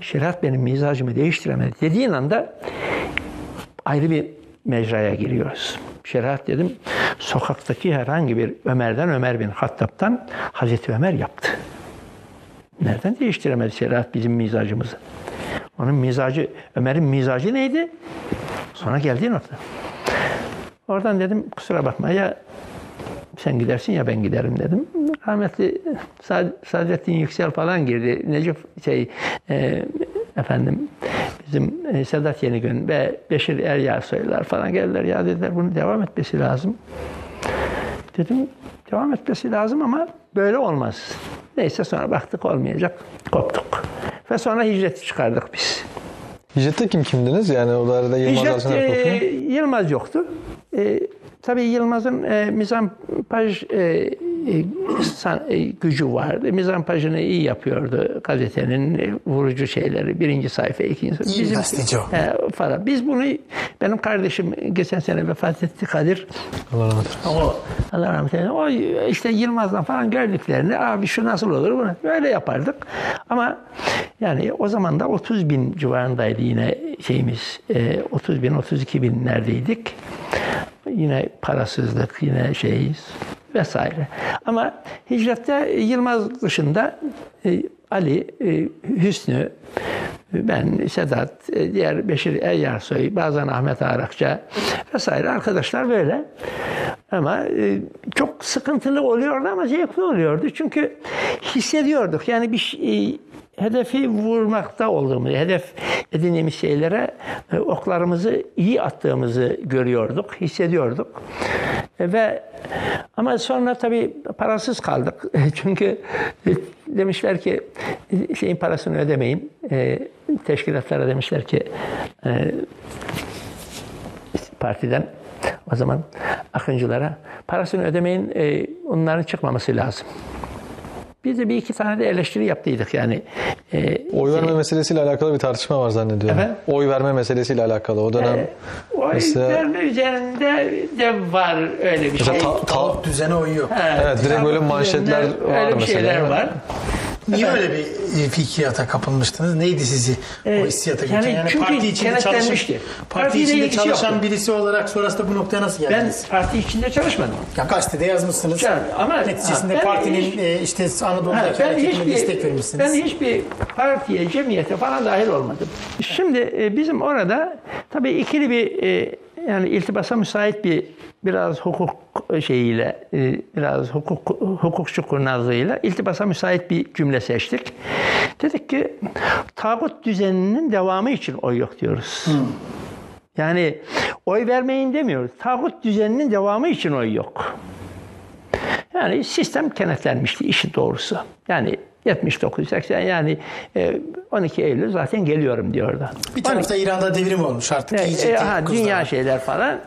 şeriat benim mizacımı değiştiremedi dediğin anda ayrı bir mecraya giriyoruz. Şeriat dedim sokaktaki herhangi bir Ömer'den Ömer bin Hattab'tan Hazreti Ömer yaptı. Nereden değiştiremedi şeriat bizim mizacımızı? Onun mizacı, Ömer'in mizacı neydi? Sonra geldiği nokta. Oradan dedim kusura bakma ya sen gidersin ya ben giderim dedim. Rahmetli Sa- Sadrettin Yüksel falan girdi. Necip şey e, efendim bizim e, Sedat Yenigün ve Beşir Eryarsoylar falan geldiler. Ya dediler bunu devam etmesi lazım. Dedim devam etmesi lazım ama böyle olmaz. Neyse sonra baktık olmayacak. Koptuk. Ve sonra hicreti çıkardık biz. Hicrette kim kimdiniz? Yani o da arada Yılmaz Hicret e. Yılmaz yoktu. E, tabii Yılmaz'ın e, mizampaj e, e, san- e, gücü vardı. Mizampajını iyi yapıyordu gazetenin e, vurucu şeyleri. Birinci sayfa, ikinci sayfa. Gazeteci o. E, falan. Biz bunu, benim kardeşim geçen sene vefat etti Kadir. Allah rahmet eylesin. O Allah rahmet eylesin. O işte Yılmaz'dan falan gördüklerini abi şu nasıl olur bunu böyle yapardık. Ama yani o zaman da 30 bin civarındaydı yine şeyimiz. E, 30 bin 32 binlerdeydik. Yine parasızlık yine şeyiz vesaire. Ama hicrette Yılmaz dışında e, Ali, e, Hüsnü, ben, Sedat, e, diğer Beşir Eyyarsoy, bazen Ahmet Arakça vesaire arkadaşlar böyle. Ama e, çok sıkıntılı oluyordu ama zevkli oluyordu. Çünkü hissediyorduk. Yani bir şey, hedefi vurmakta olduğumuzu, hedef edindiğimiz şeylere e, oklarımızı iyi attığımızı görüyorduk, hissediyorduk. E, ve ama sonra tabii parasız kaldık. Çünkü e, demişler ki e, şeyin parasını ödemeyin. E, teşkilatlara demişler ki e, partiden o zaman akıncılara parasını ödemeyin e, onların çıkmaması lazım. Biz de bir iki tane de eleştiri yaptıydık yani. E, Oy verme meselesiyle alakalı bir tartışma var zannediyorum. Efendim? Oy verme meselesiyle alakalı. O dönem o mesela- verme üzerinde de var öyle bir şey. ta- ta- Tavuk düzene uyuyor. Evet, direkt böyle manşetler var öyle bir mesela. şeyler var. Niye öyle bir e, fikriyata kapılmıştınız? Neydi sizi o Ee, hissiyata yani götüren? Yani çünkü parti içinde kenetlenmişti. parti Partiyle içinde çalışan yoktu. birisi olarak sonrasında bu noktaya nasıl Ben geldiniz? parti içinde çalışmadım. Ya gazetede yazmışsınız. Yani ama- Neticesinde ha, ben partinin hiç- e, işte Ha, Anadolu'daki hareketine destek vermişsiniz. ben hiçbir partiye, cemiyete falan dahil olmadım. Şimdi e, bizim orada tabii ikili bir e, yani iltibasa müsait bir biraz hukuk şeyiyle, e, biraz hukuk hukukçu kurnazlığıyla iltibasa müsait bir cümle seçtik. Dedik ki tağut düzeninin devamı için oy yok diyoruz. Yani oy vermeyin demiyoruz. Tağut düzeninin devamı için oy yok. Yani sistem kenetlenmişti işin doğrusu. Yani 79 80 yani e, 12 Eylül zaten geliyorum diyordu. Bir tarafta İran'da devrim olmuş artık. E, iyice e, ha, dünya şeyler falan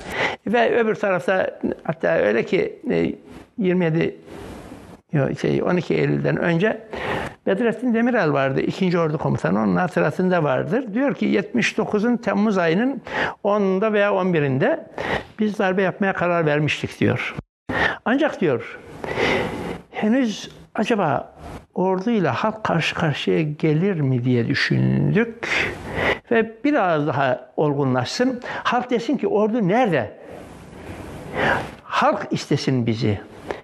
ve öbür tarafta hatta öyle ki e, 27 yok, şey 12 Eylül'den önce Bedrettin Demirel vardı. ikinci Ordu Komutanı. Onun hatıratında vardır. Diyor ki 79'un Temmuz ayının 10'unda veya 11'inde biz darbe yapmaya karar vermiştik diyor. Ancak diyor henüz acaba orduyla halk karşı karşıya gelir mi diye düşündük. Ve biraz daha olgunlaşsın. Halk desin ki ordu nerede? Halk istesin bizi.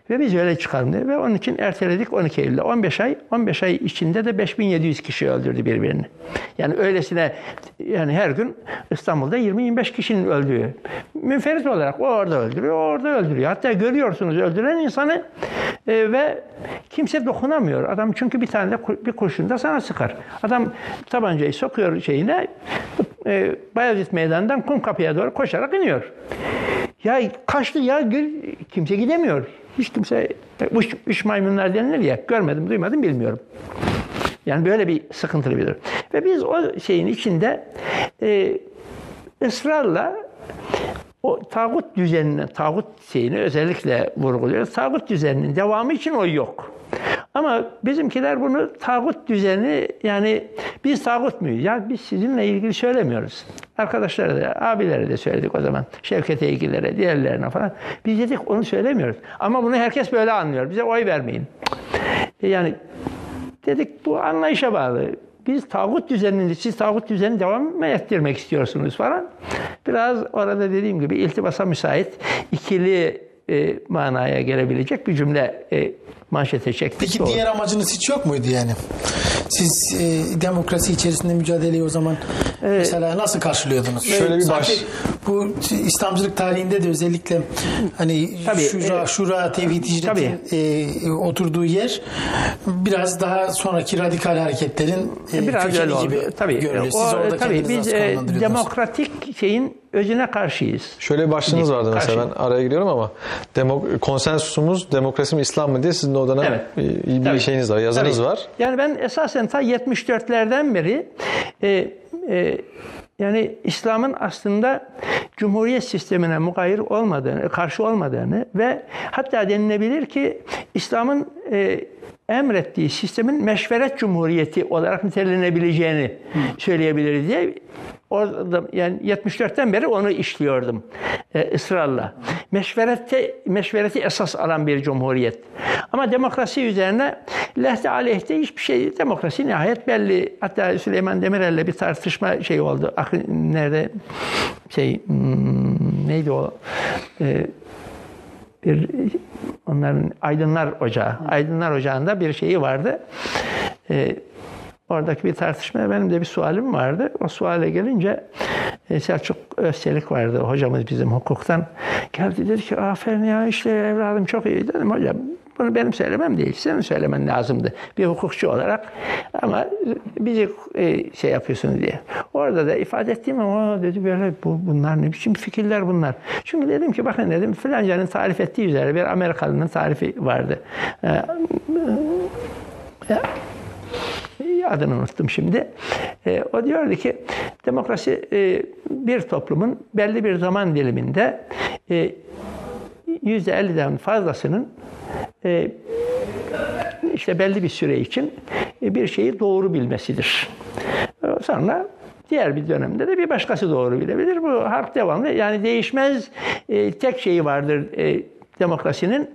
Ve biz öyle çıkalım dedi. Ve onun için erteledik 12 Eylül'de. 15 ay, 15 ay içinde de 5700 kişi öldürdü birbirini. Yani öylesine yani her gün İstanbul'da 20-25 kişinin öldüğü. Münferit olarak o orada öldürüyor, o orada öldürüyor. Hatta görüyorsunuz öldüren insanı e, ve kimse dokunamıyor. Adam çünkü bir tane de bir kurşun da sana sıkar. Adam tabancayı sokuyor şeyine e, Bayezid Meydanı'ndan Kumkapı'ya doğru koşarak iniyor. Ya kaçtı ya gö- kimse gidemiyor. Hiç kimse, üç, üç maymunlar denilir ya, görmedim, duymadım, bilmiyorum. Yani böyle bir sıkıntılı bir durum. Ve biz o şeyin içinde e, ısrarla o tağut düzenine, tağut şeyini özellikle vurguluyoruz. Tağut düzeninin devamı için o yok. Ama bizimkiler bunu tağut düzeni yani biz tağut muyuz? Ya biz sizinle ilgili söylemiyoruz. Arkadaşlara da, abilere de söyledik o zaman. Şevket ilgilere, diğerlerine falan. Biz dedik onu söylemiyoruz. Ama bunu herkes böyle anlıyor. Bize oy vermeyin. Yani dedik bu anlayışa bağlı. Biz tağut düzenini, siz tağut düzenini devam mı ettirmek istiyorsunuz falan. Biraz orada dediğim gibi iltibasa müsait ikili e, manaya gelebilecek bir cümle e, manşete çektik. Peki Doğru. diğer amacınız hiç yok muydu yani? Siz e, demokrasi içerisinde mücadeleyi o zaman mesela nasıl karşılıyordunuz? Şöyle bir baş- Bu İslamcılık tarihinde de özellikle hani Tabii, şura, e, şura tevhid hicretin e, oturduğu yer biraz daha sonraki radikal hareketlerin e, Biraz kökeni oldu. gibi Tabii. görülüyor. Siz O, orada tabii kendinizi biz nasıl e, demokratik şeyin özüne karşıyız. Şöyle bir başlığınız vardı mesela Karşı. ben araya giriyorum ama demok konsensusumuz demokrasi mi İslam mı diye sizin de o dönem Evet. bir Tabii. şeyiniz var, yazınız Tabii. var. Yani ben esasen ta 74'lerden beri e, e, yani İslam'ın aslında cumhuriyet sistemine mugayir olmadığını, karşı olmadığını ve hatta denilebilir ki İslam'ın e, emrettiği sistemin meşveret cumhuriyeti olarak nitelenebileceğini söyleyebiliriz diye orada yani 74'ten beri onu işliyordum e, ısrarla. Meşverette meşvereti esas alan bir cumhuriyet. Ama demokrasi üzerine lehte aleyhte hiçbir şey demokrasi nihayet belli. Hatta Süleyman Demirel'le bir tartışma şey oldu. Nerede şey hmm, neydi o? Ee, bir onların Aydınlar Ocağı. Aydınlar Ocağı'nda bir şeyi vardı. Ee, oradaki bir tartışmaya benim de bir sualim vardı. O suale gelince e, Selçuk Özçelik vardı hocamız bizim hukuktan. Geldi dedi ki aferin ya işte evladım çok iyi dedim hocam. Bunu benim söylemem değil, senin söylemen lazımdı bir hukukçu olarak. Ama bizi e, şey yapıyorsunuz diye. Orada da ifade ettiğim ama dedi böyle bu, bunlar ne biçim fikirler bunlar. Çünkü dedim ki bakın dedim filancanın tarif ettiği üzere bir Amerikalının tarifi vardı. Ee, adını unuttum şimdi. E, o diyordu ki demokrasi e, bir toplumun belli bir zaman diliminde e, %50'den fazlasının e, işte belli bir süre için e, bir şeyi doğru bilmesidir. E, Sonra diğer bir dönemde de bir başkası doğru bilebilir. Bu harp devamlı. Yani değişmez e, tek şeyi vardır e, demokrasinin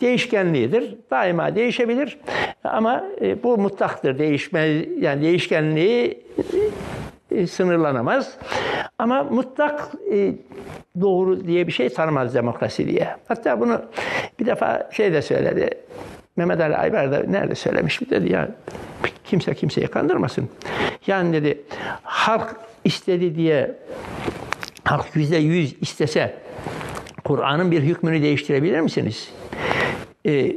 değişkenliğidir. Daima değişebilir. Ama e, bu mutlaktır. Değişmez yani değişkenliği e, sınırlanamaz. Ama mutlak e, doğru diye bir şey tanımaz demokrasi diye. Hatta bunu bir defa şey de söyledi. Mehmet Ali Aybar da nerede söylemiş mi dedi ya kimse kimseyi kandırmasın. Yani dedi halk istedi diye halk yüzde yüz istese Kur'an'ın bir hükmünü değiştirebilir misiniz? Ee,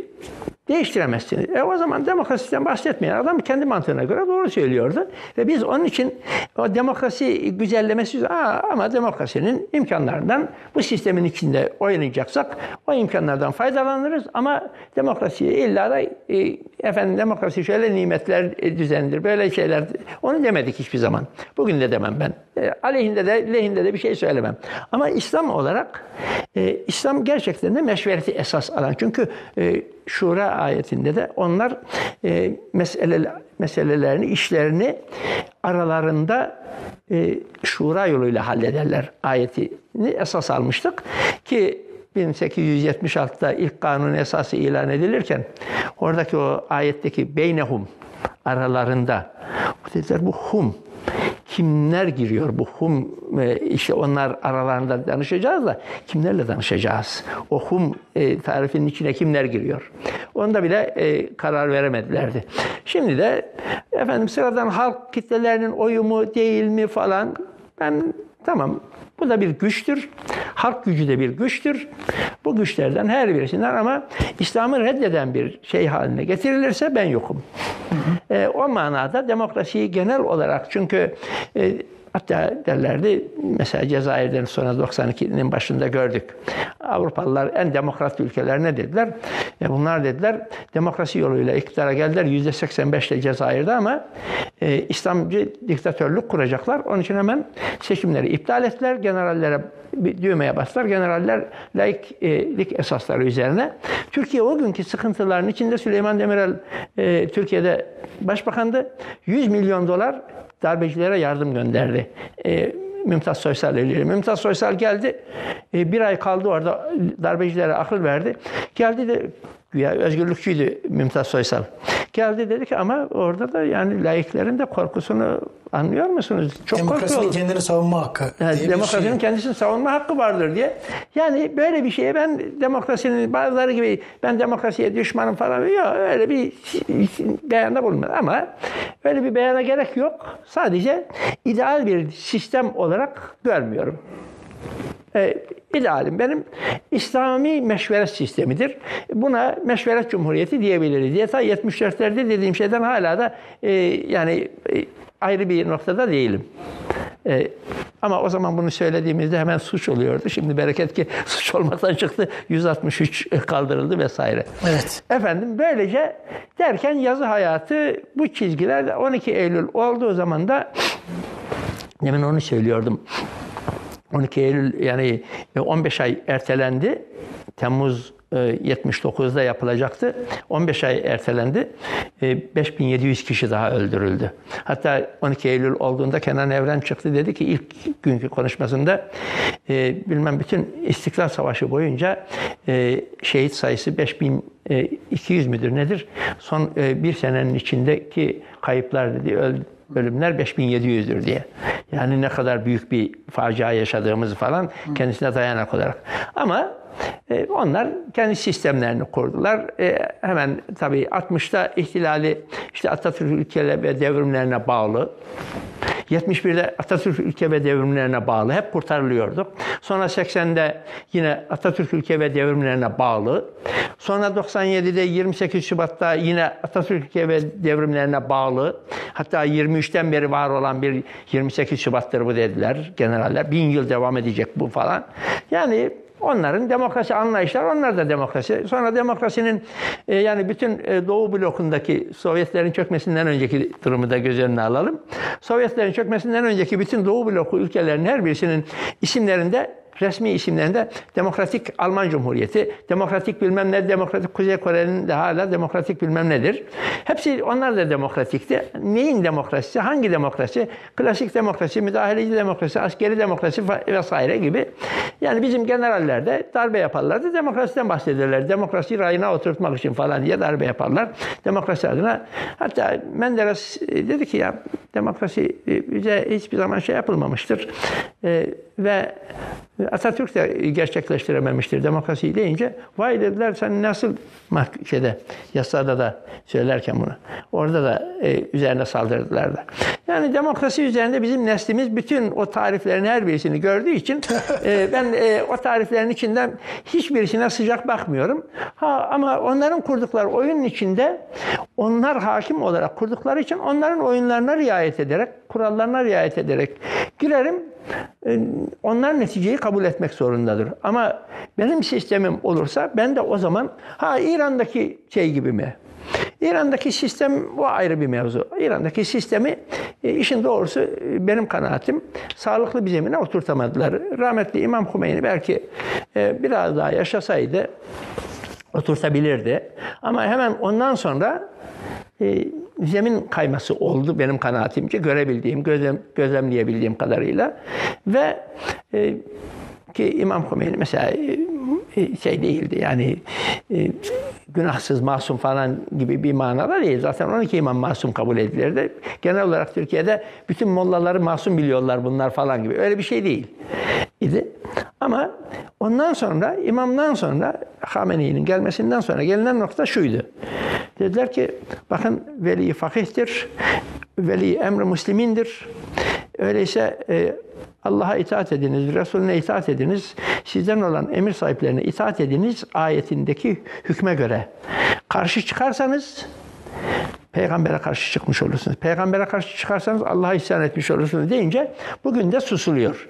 değiştiremezsiniz. E o zaman demokrasiden bahsetmeyen adam kendi mantığına göre doğru söylüyordu. Ve biz onun için o demokrasi güzellemesi Aa, ama demokrasinin imkanlarından bu sistemin içinde oynayacaksak o imkanlardan faydalanırız ama demokrasiye illa da e, efendim demokrasi şöyle nimetler e, böyle şeyler onu demedik hiçbir zaman. Bugün de demem ben. E, aleyhinde de lehinde de bir şey söylemem. Ama İslam olarak e, İslam gerçekten de meşvereti esas alan. Çünkü e, Şura ayetinde de onlar e, mesele, meselelerini, işlerini aralarında e, şura yoluyla hallederler ayetini esas almıştık. Ki 1876'da ilk kanun esası ilan edilirken oradaki o ayetteki beynehum aralarında dediler bu hum kimler giriyor bu hum e, işte onlar aralarında danışacağız da kimlerle danışacağız? O hum e, tarifinin içine kimler giriyor? Onda bile e, karar veremedilerdi. Şimdi de efendim sıradan halk kitlelerinin oyu mu değil mi falan ben tamam bu da bir güçtür. Halk gücü de bir güçtür. Bu güçlerden her birisinden ama İslam'ı reddeden bir şey haline getirilirse ben yokum. E, o manada demokrasiyi genel olarak çünkü e, hatta derlerdi mesela Cezayir'den sonra 92'nin başında gördük. Avrupalılar en demokrat ülkeler ne dediler? E bunlar dediler demokrasi yoluyla iktidara geldiler. %85 ile Cezayir'de ama e, İslamcı diktatörlük kuracaklar. Onun için hemen seçimleri iptal ettiler. Generallere bir düğmeye bastılar. Generaller laiklik esasları üzerine. Türkiye o günkü sıkıntıların içinde Süleyman Demirel e, Türkiye'de başbakandı. 100 milyon dolar darbecilere yardım gönderdi. E, Mümtaz Soysal eliyle. Mümtaz Soysal geldi. E, bir ay kaldı orada darbecilere akıl verdi. Geldi de güya özgürlükçüydü Mümtaz Soysal. Geldi dedi ki ama orada da yani laiklerin de korkusunu anlıyor musunuz? Çok Demokrasinin kendini savunma hakkı. Yani demokrasinin şey. kendisini savunma hakkı vardır diye. Yani böyle bir şeye ben demokrasinin bazıları gibi ben demokrasiye düşmanım falan yok öyle bir beyanda bulunmadı ama öyle bir beyana gerek yok. Sadece ideal bir sistem olarak görmüyorum. E, idealim benim İslami meşveret sistemidir. Buna meşveret cumhuriyeti diyebiliriz. Diye ta 74'lerde dediğim şeyden hala da e, yani e, ayrı bir noktada değilim. E, ama o zaman bunu söylediğimizde hemen suç oluyordu. Şimdi bereket ki suç olmaktan çıktı. 163 kaldırıldı vesaire. Evet. Efendim böylece derken yazı hayatı bu çizgiler 12 Eylül olduğu zaman da demin onu söylüyordum. 12 Eylül yani 15 ay ertelendi. Temmuz 79'da yapılacaktı. 15 ay ertelendi. 5700 kişi daha öldürüldü. Hatta 12 Eylül olduğunda Kenan Evren çıktı dedi ki ilk günkü konuşmasında bilmem bütün İstiklal Savaşı boyunca şehit sayısı 5200 müdür nedir? Son bir senenin içindeki kayıplar dedi öldü ölümler 5700'dür diye. Yani ne kadar büyük bir facia yaşadığımızı falan kendisine dayanak olarak. Ama e, onlar kendi sistemlerini kurdular. E, hemen tabii 60'ta ihtilali işte Atatürk ülkeleri ve devrimlerine bağlı. 71'de Atatürk ülke ve devrimlerine bağlı. Hep kurtarılıyorduk. Sonra 80'de yine Atatürk ülke ve devrimlerine bağlı. Sonra 97'de 28 Şubat'ta yine Atatürk ülke ve devrimlerine bağlı. Hatta 23'ten beri var olan bir 28 Şubat'tır bu dediler generaller. Bin yıl devam edecek bu falan. Yani Onların demokrasi anlayışları, onlar da demokrasi. Sonra demokrasinin e, yani bütün e, Doğu blokundaki Sovyetlerin çökmesinden önceki durumu da göz önüne alalım. Sovyetlerin çökmesinden önceki bütün Doğu bloku ülkelerinin her birisinin isimlerinde resmi isimlerinde Demokratik Alman Cumhuriyeti, Demokratik bilmem ne, Demokratik Kuzey Kore'nin de hala Demokratik bilmem nedir. Hepsi onlar da demokratikti. Neyin demokrasisi? Hangi demokrasi? Klasik demokrasi, müdahaleci demokrasi, askeri demokrasi vesaire gibi. Yani bizim generaller de darbe yaparlardı. Demokrasiden bahsederler. Demokrasi rayına oturtmak için falan diye darbe yaparlar. Demokrasi adına. Hatta Menderes e, dedi ki ya demokrasi e, bize hiçbir zaman şey yapılmamıştır. Ee, ve Atatürk de gerçekleştirememiştir demokrasi deyince. Vay dediler sen nasıl şeyde yasada da söylerken bunu. Orada da e, üzerine saldırdılar da. Yani demokrasi üzerinde bizim neslimiz bütün o tariflerin her birisini gördüğü için e, ben e, o tariflerin içinden hiçbirisine sıcak bakmıyorum. Ha ama onların kurdukları oyunun içinde onlar hakim olarak kurdukları için onların oyunlarına riayet ederek, kurallarına riayet ederek girerim. E, onlar neticeyi kabul etmek zorundadır. Ama benim sistemim olursa ben de o zaman ha İran'daki şey gibi mi? İran'daki sistem bu ayrı bir mevzu. İran'daki sistemi e, işin doğrusu e, benim kanaatim sağlıklı bir zemine oturtamadılar. Rahmetli İmam Hümeyni belki biraz daha yaşasaydı oturtabilirdi. Ama hemen ondan sonra e, zemin kayması oldu benim kanaatimce görebildiğim, gözlem, gözlemleyebildiğim kadarıyla ve e, ki İmam Hümeyni mesela e, e, şey değildi yani e, günahsız, masum falan gibi bir manada değil. Zaten 12 imam masum kabul edilirdi. Genel olarak Türkiye'de bütün mollaları masum biliyorlar bunlar falan gibi. Öyle bir şey değil idi. Ama ondan sonra, imamdan sonra, Hameni'nin gelmesinden sonra gelinen nokta şuydu. Dediler ki, bakın veli fakihtir, veli emri muslimindir. Öyleyse e, Allah'a itaat ediniz, Resulüne itaat ediniz, sizden olan emir sahiplerine itaat ediniz ayetindeki hükme göre. Karşı çıkarsanız peygambere karşı çıkmış olursunuz. Peygambere karşı çıkarsanız Allah'a isyan etmiş olursunuz deyince bugün de susuluyor.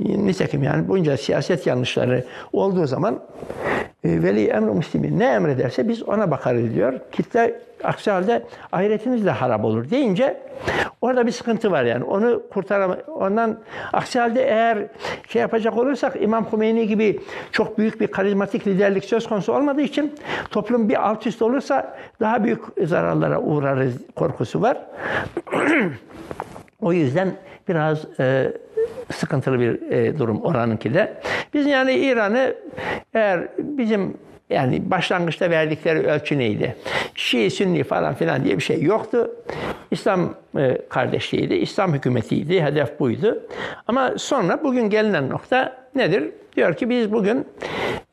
Nitekim yani bunca siyaset yanlışları olduğu zaman e, veli emri muslimin ne emrederse biz ona bakarız diyor. Kitle aksi halde ahiretiniz de harap olur deyince orada bir sıkıntı var yani. Onu kurtaram ondan aksi halde eğer şey yapacak olursak İmam Hümeyni gibi çok büyük bir karizmatik liderlik söz konusu olmadığı için toplum bir alt üst olursa daha büyük zararlara uğrarız korkusu var. o yüzden biraz e, sıkıntılı bir e, durum oranınki de. Biz yani İran'ı eğer bizim yani başlangıçta verdikleri ölçü neydi? Şii, Sünni falan filan diye bir şey yoktu. İslam e, kardeşliğiydi, İslam hükümetiydi, hedef buydu. Ama sonra bugün gelinen nokta nedir? Diyor ki biz bugün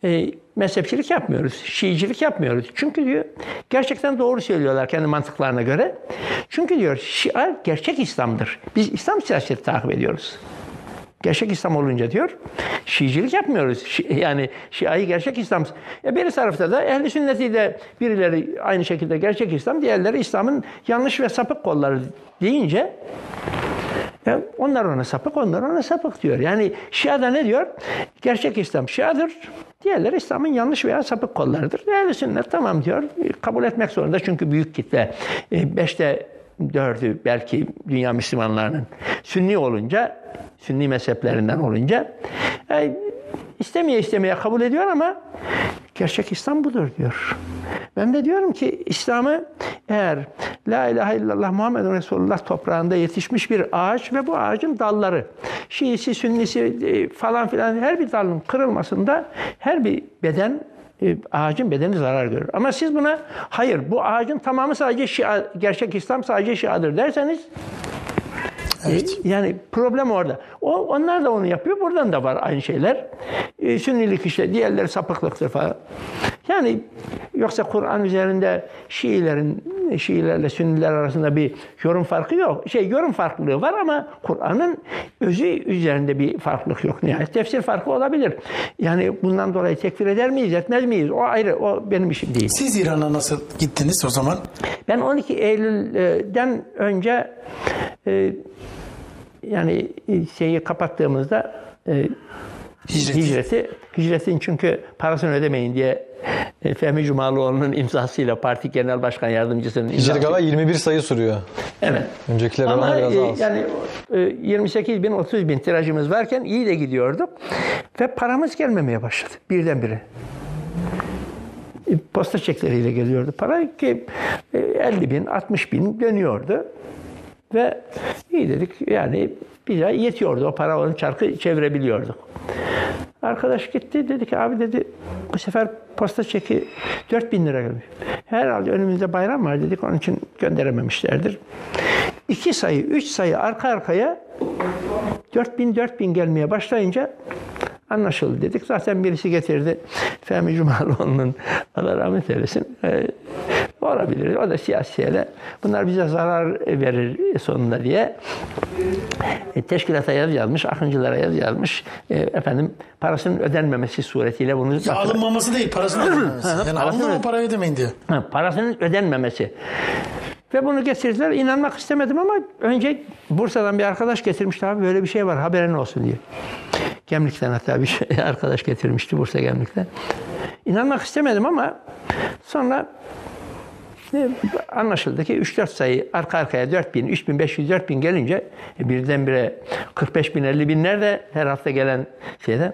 e, mezhepçilik yapmıyoruz, Şiicilik yapmıyoruz. Çünkü diyor gerçekten doğru söylüyorlar kendi mantıklarına göre. Çünkü diyor Şia gerçek İslam'dır. Biz İslam siyaseti takip ediyoruz. Gerçek İslam olunca diyor, Şiicilik yapmıyoruz. Yani Şia'yı gerçek İslam. E bir tarafta da ehli sünneti de birileri aynı şekilde gerçek İslam, diğerleri İslam'ın yanlış ve sapık kolları deyince ya onlar ona sapık, onlar ona sapık diyor. Yani Şia'da ne diyor? Gerçek İslam Şia'dır. Diğerleri İslam'ın yanlış veya sapık kollarıdır. Ehli sünnet tamam diyor. Kabul etmek zorunda çünkü büyük kitle. E, beşte dördü belki dünya Müslümanlarının Sünni olunca, Sünni mezheplerinden olunca e, istemeye istemeye kabul ediyor ama gerçek İslam budur diyor. Ben de diyorum ki İslam'ı eğer La ilahe illallah Muhammedun Resulullah toprağında yetişmiş bir ağaç ve bu ağacın dalları Şiisi, Sünnisi e, falan filan her bir dalın kırılmasında her bir beden e, ağacın bedeni zarar görür. Ama siz buna hayır bu ağacın tamamı sadece Şia, gerçek İslam sadece Şiadır derseniz Evet. Yani problem orada. O onlar da onu yapıyor. Buradan da var aynı şeyler. E, sünnilik işte, diğerleri sapıklıktır falan. Yani yoksa Kur'an üzerinde Şiilerin Şiilerle Sünniler arasında bir yorum farkı yok. Şey yorum farklılığı var ama Kur'an'ın özü üzerinde bir farklılık yok. Nihayet tefsir farkı olabilir. Yani bundan dolayı tekfir eder miyiz, etmez miyiz? O ayrı, o benim işim değil. Siz İran'a nasıl gittiniz o zaman? Ben 12 Eylül'den önce e, yani şeyi kapattığımızda e, hicreti. hicreti hicretin çünkü parasını ödemeyin diye e, Fehmi Cumalıoğlu'nun imzasıyla parti genel başkan yardımcısının imzası. Hicret galiba 21 sayı sürüyor. Evet. Öncekiler Ama biraz e, az. yani e, 28 bin 30 bin tirajımız varken iyi de gidiyorduk ve paramız gelmemeye başladı birdenbire. E, Posta çekleriyle geliyordu para ki e, 50 bin 60 bin dönüyordu. Ve iyi dedik yani bize yetiyordu. O para onun çarkı çevirebiliyorduk. Arkadaş gitti dedi ki abi dedi bu sefer posta çeki 4 bin lira gelmiş. Herhalde önümüzde bayram var dedik onun için gönderememişlerdir. İki sayı, üç sayı arka arkaya 4 bin 4 bin gelmeye başlayınca anlaşıldı dedik. Zaten birisi getirdi. Fehmi Cumalıoğlu'nun Allah rahmet eylesin. Olabilir. O da siyasiyle. Bunlar bize zarar verir sonunda diye. E, teşkilata yaz yazmış, akıncılara yaz yazmış. E, efendim parasının ödenmemesi suretiyle bunu... Ya alınmaması değil, parasının ödenmemesi. Yani Parasının- alın ama parayı ödemeyin diyor. Ha, parasının ödenmemesi. Ve bunu getirdiler. İnanmak istemedim ama önce Bursa'dan bir arkadaş getirmişti abi böyle bir şey var haberin olsun diye. Gemlik'ten hatta bir şey, arkadaş getirmişti Bursa Gemlik'ten. İnanmak istemedim ama sonra anlaşıldı ki 3-4 sayı arka arkaya 4 bin, 3 bin, 500, 4 bin gelince e, birdenbire 45 bin, 50 bin nerede her hafta gelen şeyde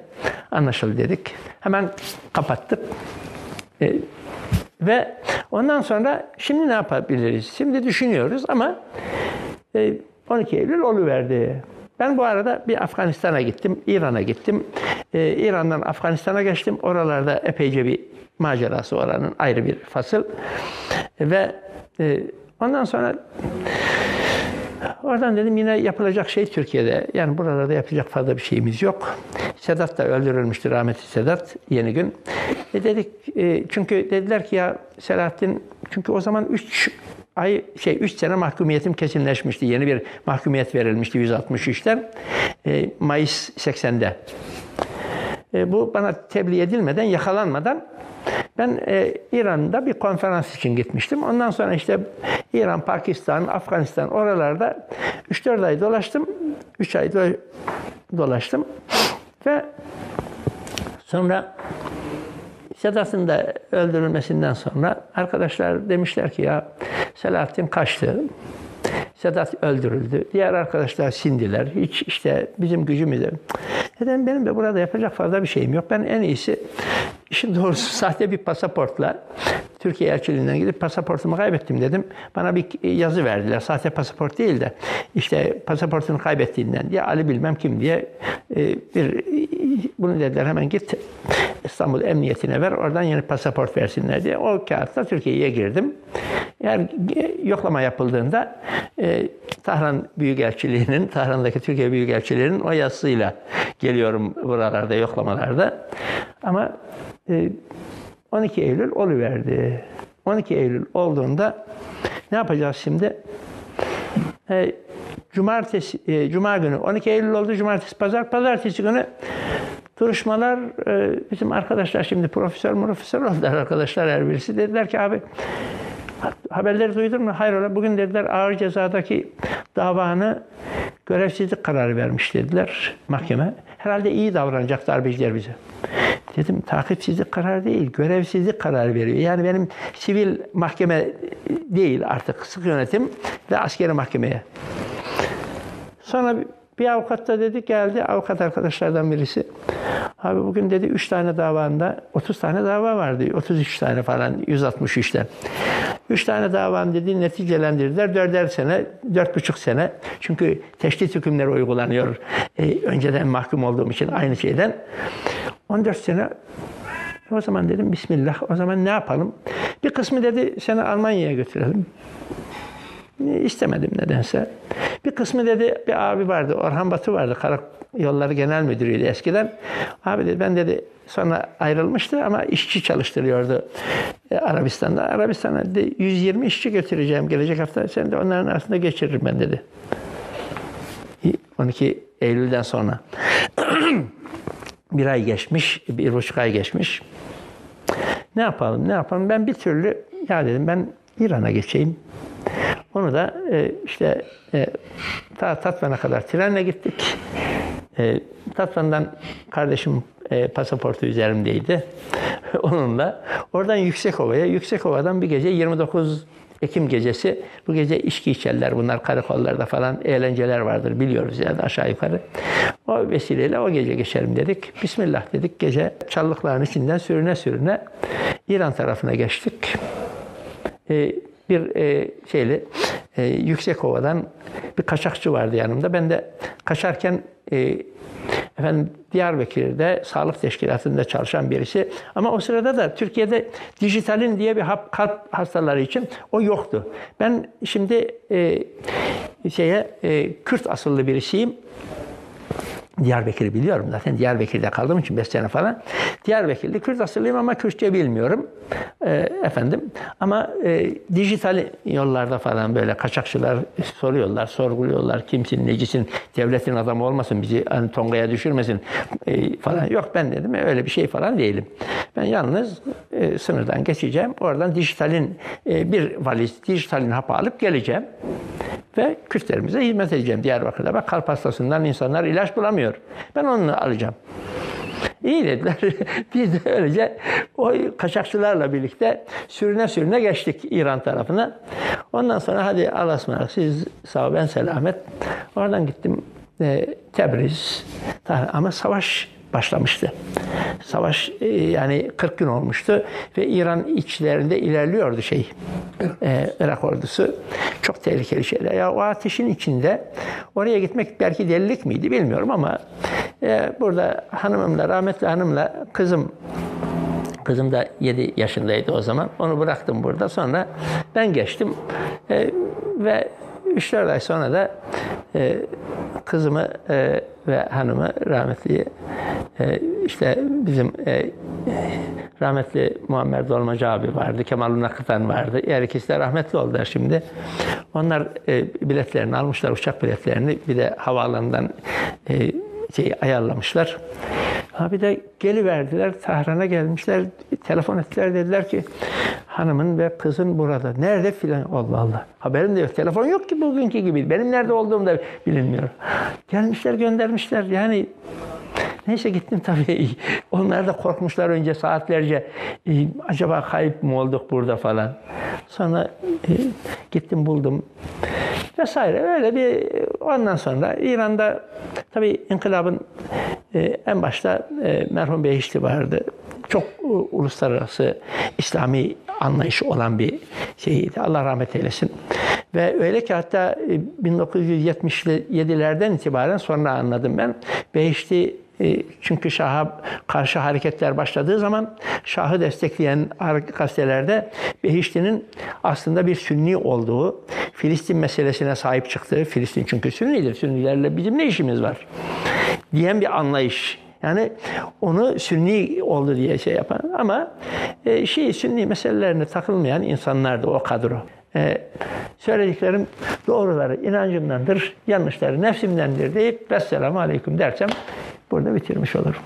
anlaşıldı dedik. Hemen kapattık. E, ve ondan sonra şimdi ne yapabiliriz? Şimdi düşünüyoruz ama e, 12 Eylül oluverdi. Ben bu arada bir Afganistan'a gittim, İran'a gittim. E, İran'dan Afganistan'a geçtim. Oralarda epeyce bir macerası oranın ayrı bir fasıl. Ve e, ondan sonra Oradan dedim yine yapılacak şey Türkiye'de. Yani buralarda yapacak fazla bir şeyimiz yok. Sedat da öldürülmüştü rahmetli Sedat yeni gün. E dedik e, çünkü dediler ki ya Selahattin çünkü o zaman 3 ay şey 3 sene mahkumiyetim kesinleşmişti. Yeni bir mahkumiyet verilmişti 163'ten. E, Mayıs 80'de. E, bu bana tebliğ edilmeden, yakalanmadan ben e, İran'da bir konferans için gitmiştim. Ondan sonra işte İran, Pakistan, Afganistan oralarda 3-4 ay dolaştım. 3 ay do- dolaştım. Ve sonra Sedat'ın da öldürülmesinden sonra arkadaşlar demişler ki ya Selahattin kaçtı. Sedat öldürüldü. Diğer arkadaşlar sindiler. Hiç işte bizim gücümüz de. Neden benim de burada yapacak fazla bir şeyim yok. Ben en iyisi işin doğrusu sahte bir pasaportla Türkiye elçiliğinden gidip pasaportumu kaybettim dedim. Bana bir yazı verdiler. Sahte pasaport değil de işte pasaportunu kaybettiğinden diye Ali bilmem kim diye e, bir bunu dediler hemen git İstanbul Emniyetine ver oradan yeni pasaport versinler diye. O kağıtla Türkiye'ye girdim. Eğer yoklama yapıldığında e, Tahran Büyükelçiliği'nin, Tahran'daki Türkiye Büyükelçiliği'nin o yazısıyla geliyorum buralarda, yoklamalarda. Ama e, 12 Eylül oluverdi. 12 Eylül olduğunda ne yapacağız şimdi? E, cumartesi, e, cuma günü 12 Eylül oldu, cumartesi, pazar, pazartesi günü duruşmalar e, bizim arkadaşlar şimdi profesör profesör oldular arkadaşlar her birisi. Dediler ki abi haberleri duydun mu? Hayır ola. Bugün dediler ağır cezadaki davanı görevsizlik kararı vermiş dediler mahkeme. Herhalde iyi davranacak darbeciler bize. Dedim takipsizlik kararı değil, görevsizlik kararı veriyor. Yani benim sivil mahkeme değil artık sık yönetim ve askeri mahkemeye. Sonra bir avukat da dedi geldi, avukat arkadaşlardan birisi. Abi bugün dedi 3 tane davanda 30 tane dava vardı. 33 tane falan 163'ten. 3 tane davan dedi neticelendirdiler. 4'er sene, 4,5 sene. Çünkü teşdit hükümleri uygulanıyor. Ee, önceden mahkum olduğum için aynı şeyden. 14 sene o zaman dedim Bismillah. O zaman ne yapalım? Bir kısmı dedi seni Almanya'ya götürelim. İstemedim nedense. Bir kısmı dedi bir abi vardı. Orhan Batı vardı. Karak Yolları Genel Müdürüydü eskiden. Abi dedi ben dedi sonra ayrılmıştı ama işçi çalıştırıyordu e, Arabistan'da. Arabistan'a dedi 120 işçi götüreceğim gelecek hafta. Sen de onların arasında geçiririm ben dedi. 12 Eylül'den sonra. bir ay geçmiş, bir buçuk ay geçmiş. Ne yapalım, ne yapalım? Ben bir türlü, ya dedim ben İran'a geçeyim. Onu da e, işte e, ta Tatvan'a kadar trenle gittik. E, Tatvan'dan kardeşim e, pasaportu üzerimdeydi. Onunla oradan Yüksekova'ya, Yüksekova'dan bir gece 29 Ekim gecesi bu gece içki içerler bunlar karakollarda falan eğlenceler vardır biliyoruz yani aşağı yukarı. O vesileyle o gece geçelim dedik. Bismillah dedik gece çallıkların içinden sürüne sürüne İran tarafına geçtik. Ee, bir e, şeyli e, Yüksekova'dan bir kaçakçı vardı yanımda. Ben de kaçarken e, efendim Diyarbakır'da sağlık teşkilatında çalışan birisi. Ama o sırada da Türkiye'de dijitalin diye bir hap, kalp hastaları için o yoktu. Ben şimdi e, şeye e, Kürt asıllı birisiyim. Diyarbakır'ı biliyorum zaten. Diyarbakır'da kaldığım için 5 sene falan. Diyarbakır'da Kürt asıllıyım ama Kürtçe bilmiyorum. E, efendim ama e, dijital yollarda falan böyle kaçakçılar soruyorlar, sorguluyorlar. Kimsin, necisin, devletin adamı olmasın, bizi hani Tonga'ya düşürmesin e, falan. Yok ben dedim öyle bir şey falan değilim. Ben yalnız e, sınırdan geçeceğim. Oradan dijitalin e, bir valiz, dijitalin hapı alıp geleceğim ve Kürtlerimize hizmet edeceğim Diyarbakır'da. Bak kalp hastasından insanlar ilaç bulamıyor. Ben onu alacağım. İyi dediler. Biz de öylece o kaçakçılarla birlikte sürüne sürüne geçtik İran tarafına. Ondan sonra hadi Allah'a ısmarladık. Siz sağ ol, ben selamet. Oradan gittim e, Tebriz. Ama savaş başlamıştı. Savaş e, yani 40 gün olmuştu ve İran içlerinde ilerliyordu şey e, Irak ordusu. Çok tehlikeli şeyler. Ya o ateşin içinde oraya gitmek belki delilik miydi bilmiyorum ama e, burada hanımımla rahmetli hanımla kızım Kızım da 7 yaşındaydı o zaman. Onu bıraktım burada. Sonra ben geçtim. E, ve 3-4 ay sonra da e, kızımı e, ve hanımı rahmetli e, işte bizim e, rahmetli Muammer Dolmacı abi vardı, Kemal Unakıtan vardı. Her ikisi de rahmetli oldular şimdi. Onlar e, biletlerini almışlar, uçak biletlerini. Bir de havaalanından e, şey ayarlamışlar. Abi de geliverdiler, Tahran'a gelmişler, telefon ettiler dediler ki hanımın ve kızın burada. Nerede filan Allah Allah. Haberim de yok. Telefon yok ki bugünkü gibi. Benim nerede olduğum da bilinmiyor. Gelmişler göndermişler. Yani Neyse gittim tabii. Onlar da korkmuşlar önce saatlerce. E, acaba kayıp mı olduk burada falan. Sonra e, gittim buldum vesaire. Öyle bir ondan sonra İran'da tabii inkılabın e, en başta e, merhum Behişti vardı. Çok e, uluslararası İslami anlayışı olan bir şeydi. Allah rahmet eylesin. Ve öyle ki hatta e, 1977'lerden itibaren sonra anladım ben. Behişti e, çünkü Şah'a karşı hareketler başladığı zaman Şah'ı destekleyen gazetelerde Behişti'nin aslında bir Sünni olduğu, Filistin meselesine sahip çıktığı, Filistin çünkü Sünnidir, Sünnilerle bizim ne işimiz var diyen bir anlayış. Yani onu Sünni oldu diye şey yapan ama e, şey Sünni meselelerine takılmayan insanlardı o kadro. Ee, söylediklerim doğruları inancımdandır, yanlışları nefsimdendir deyip Vesselamu Aleyküm dersem burada bitirmiş olurum.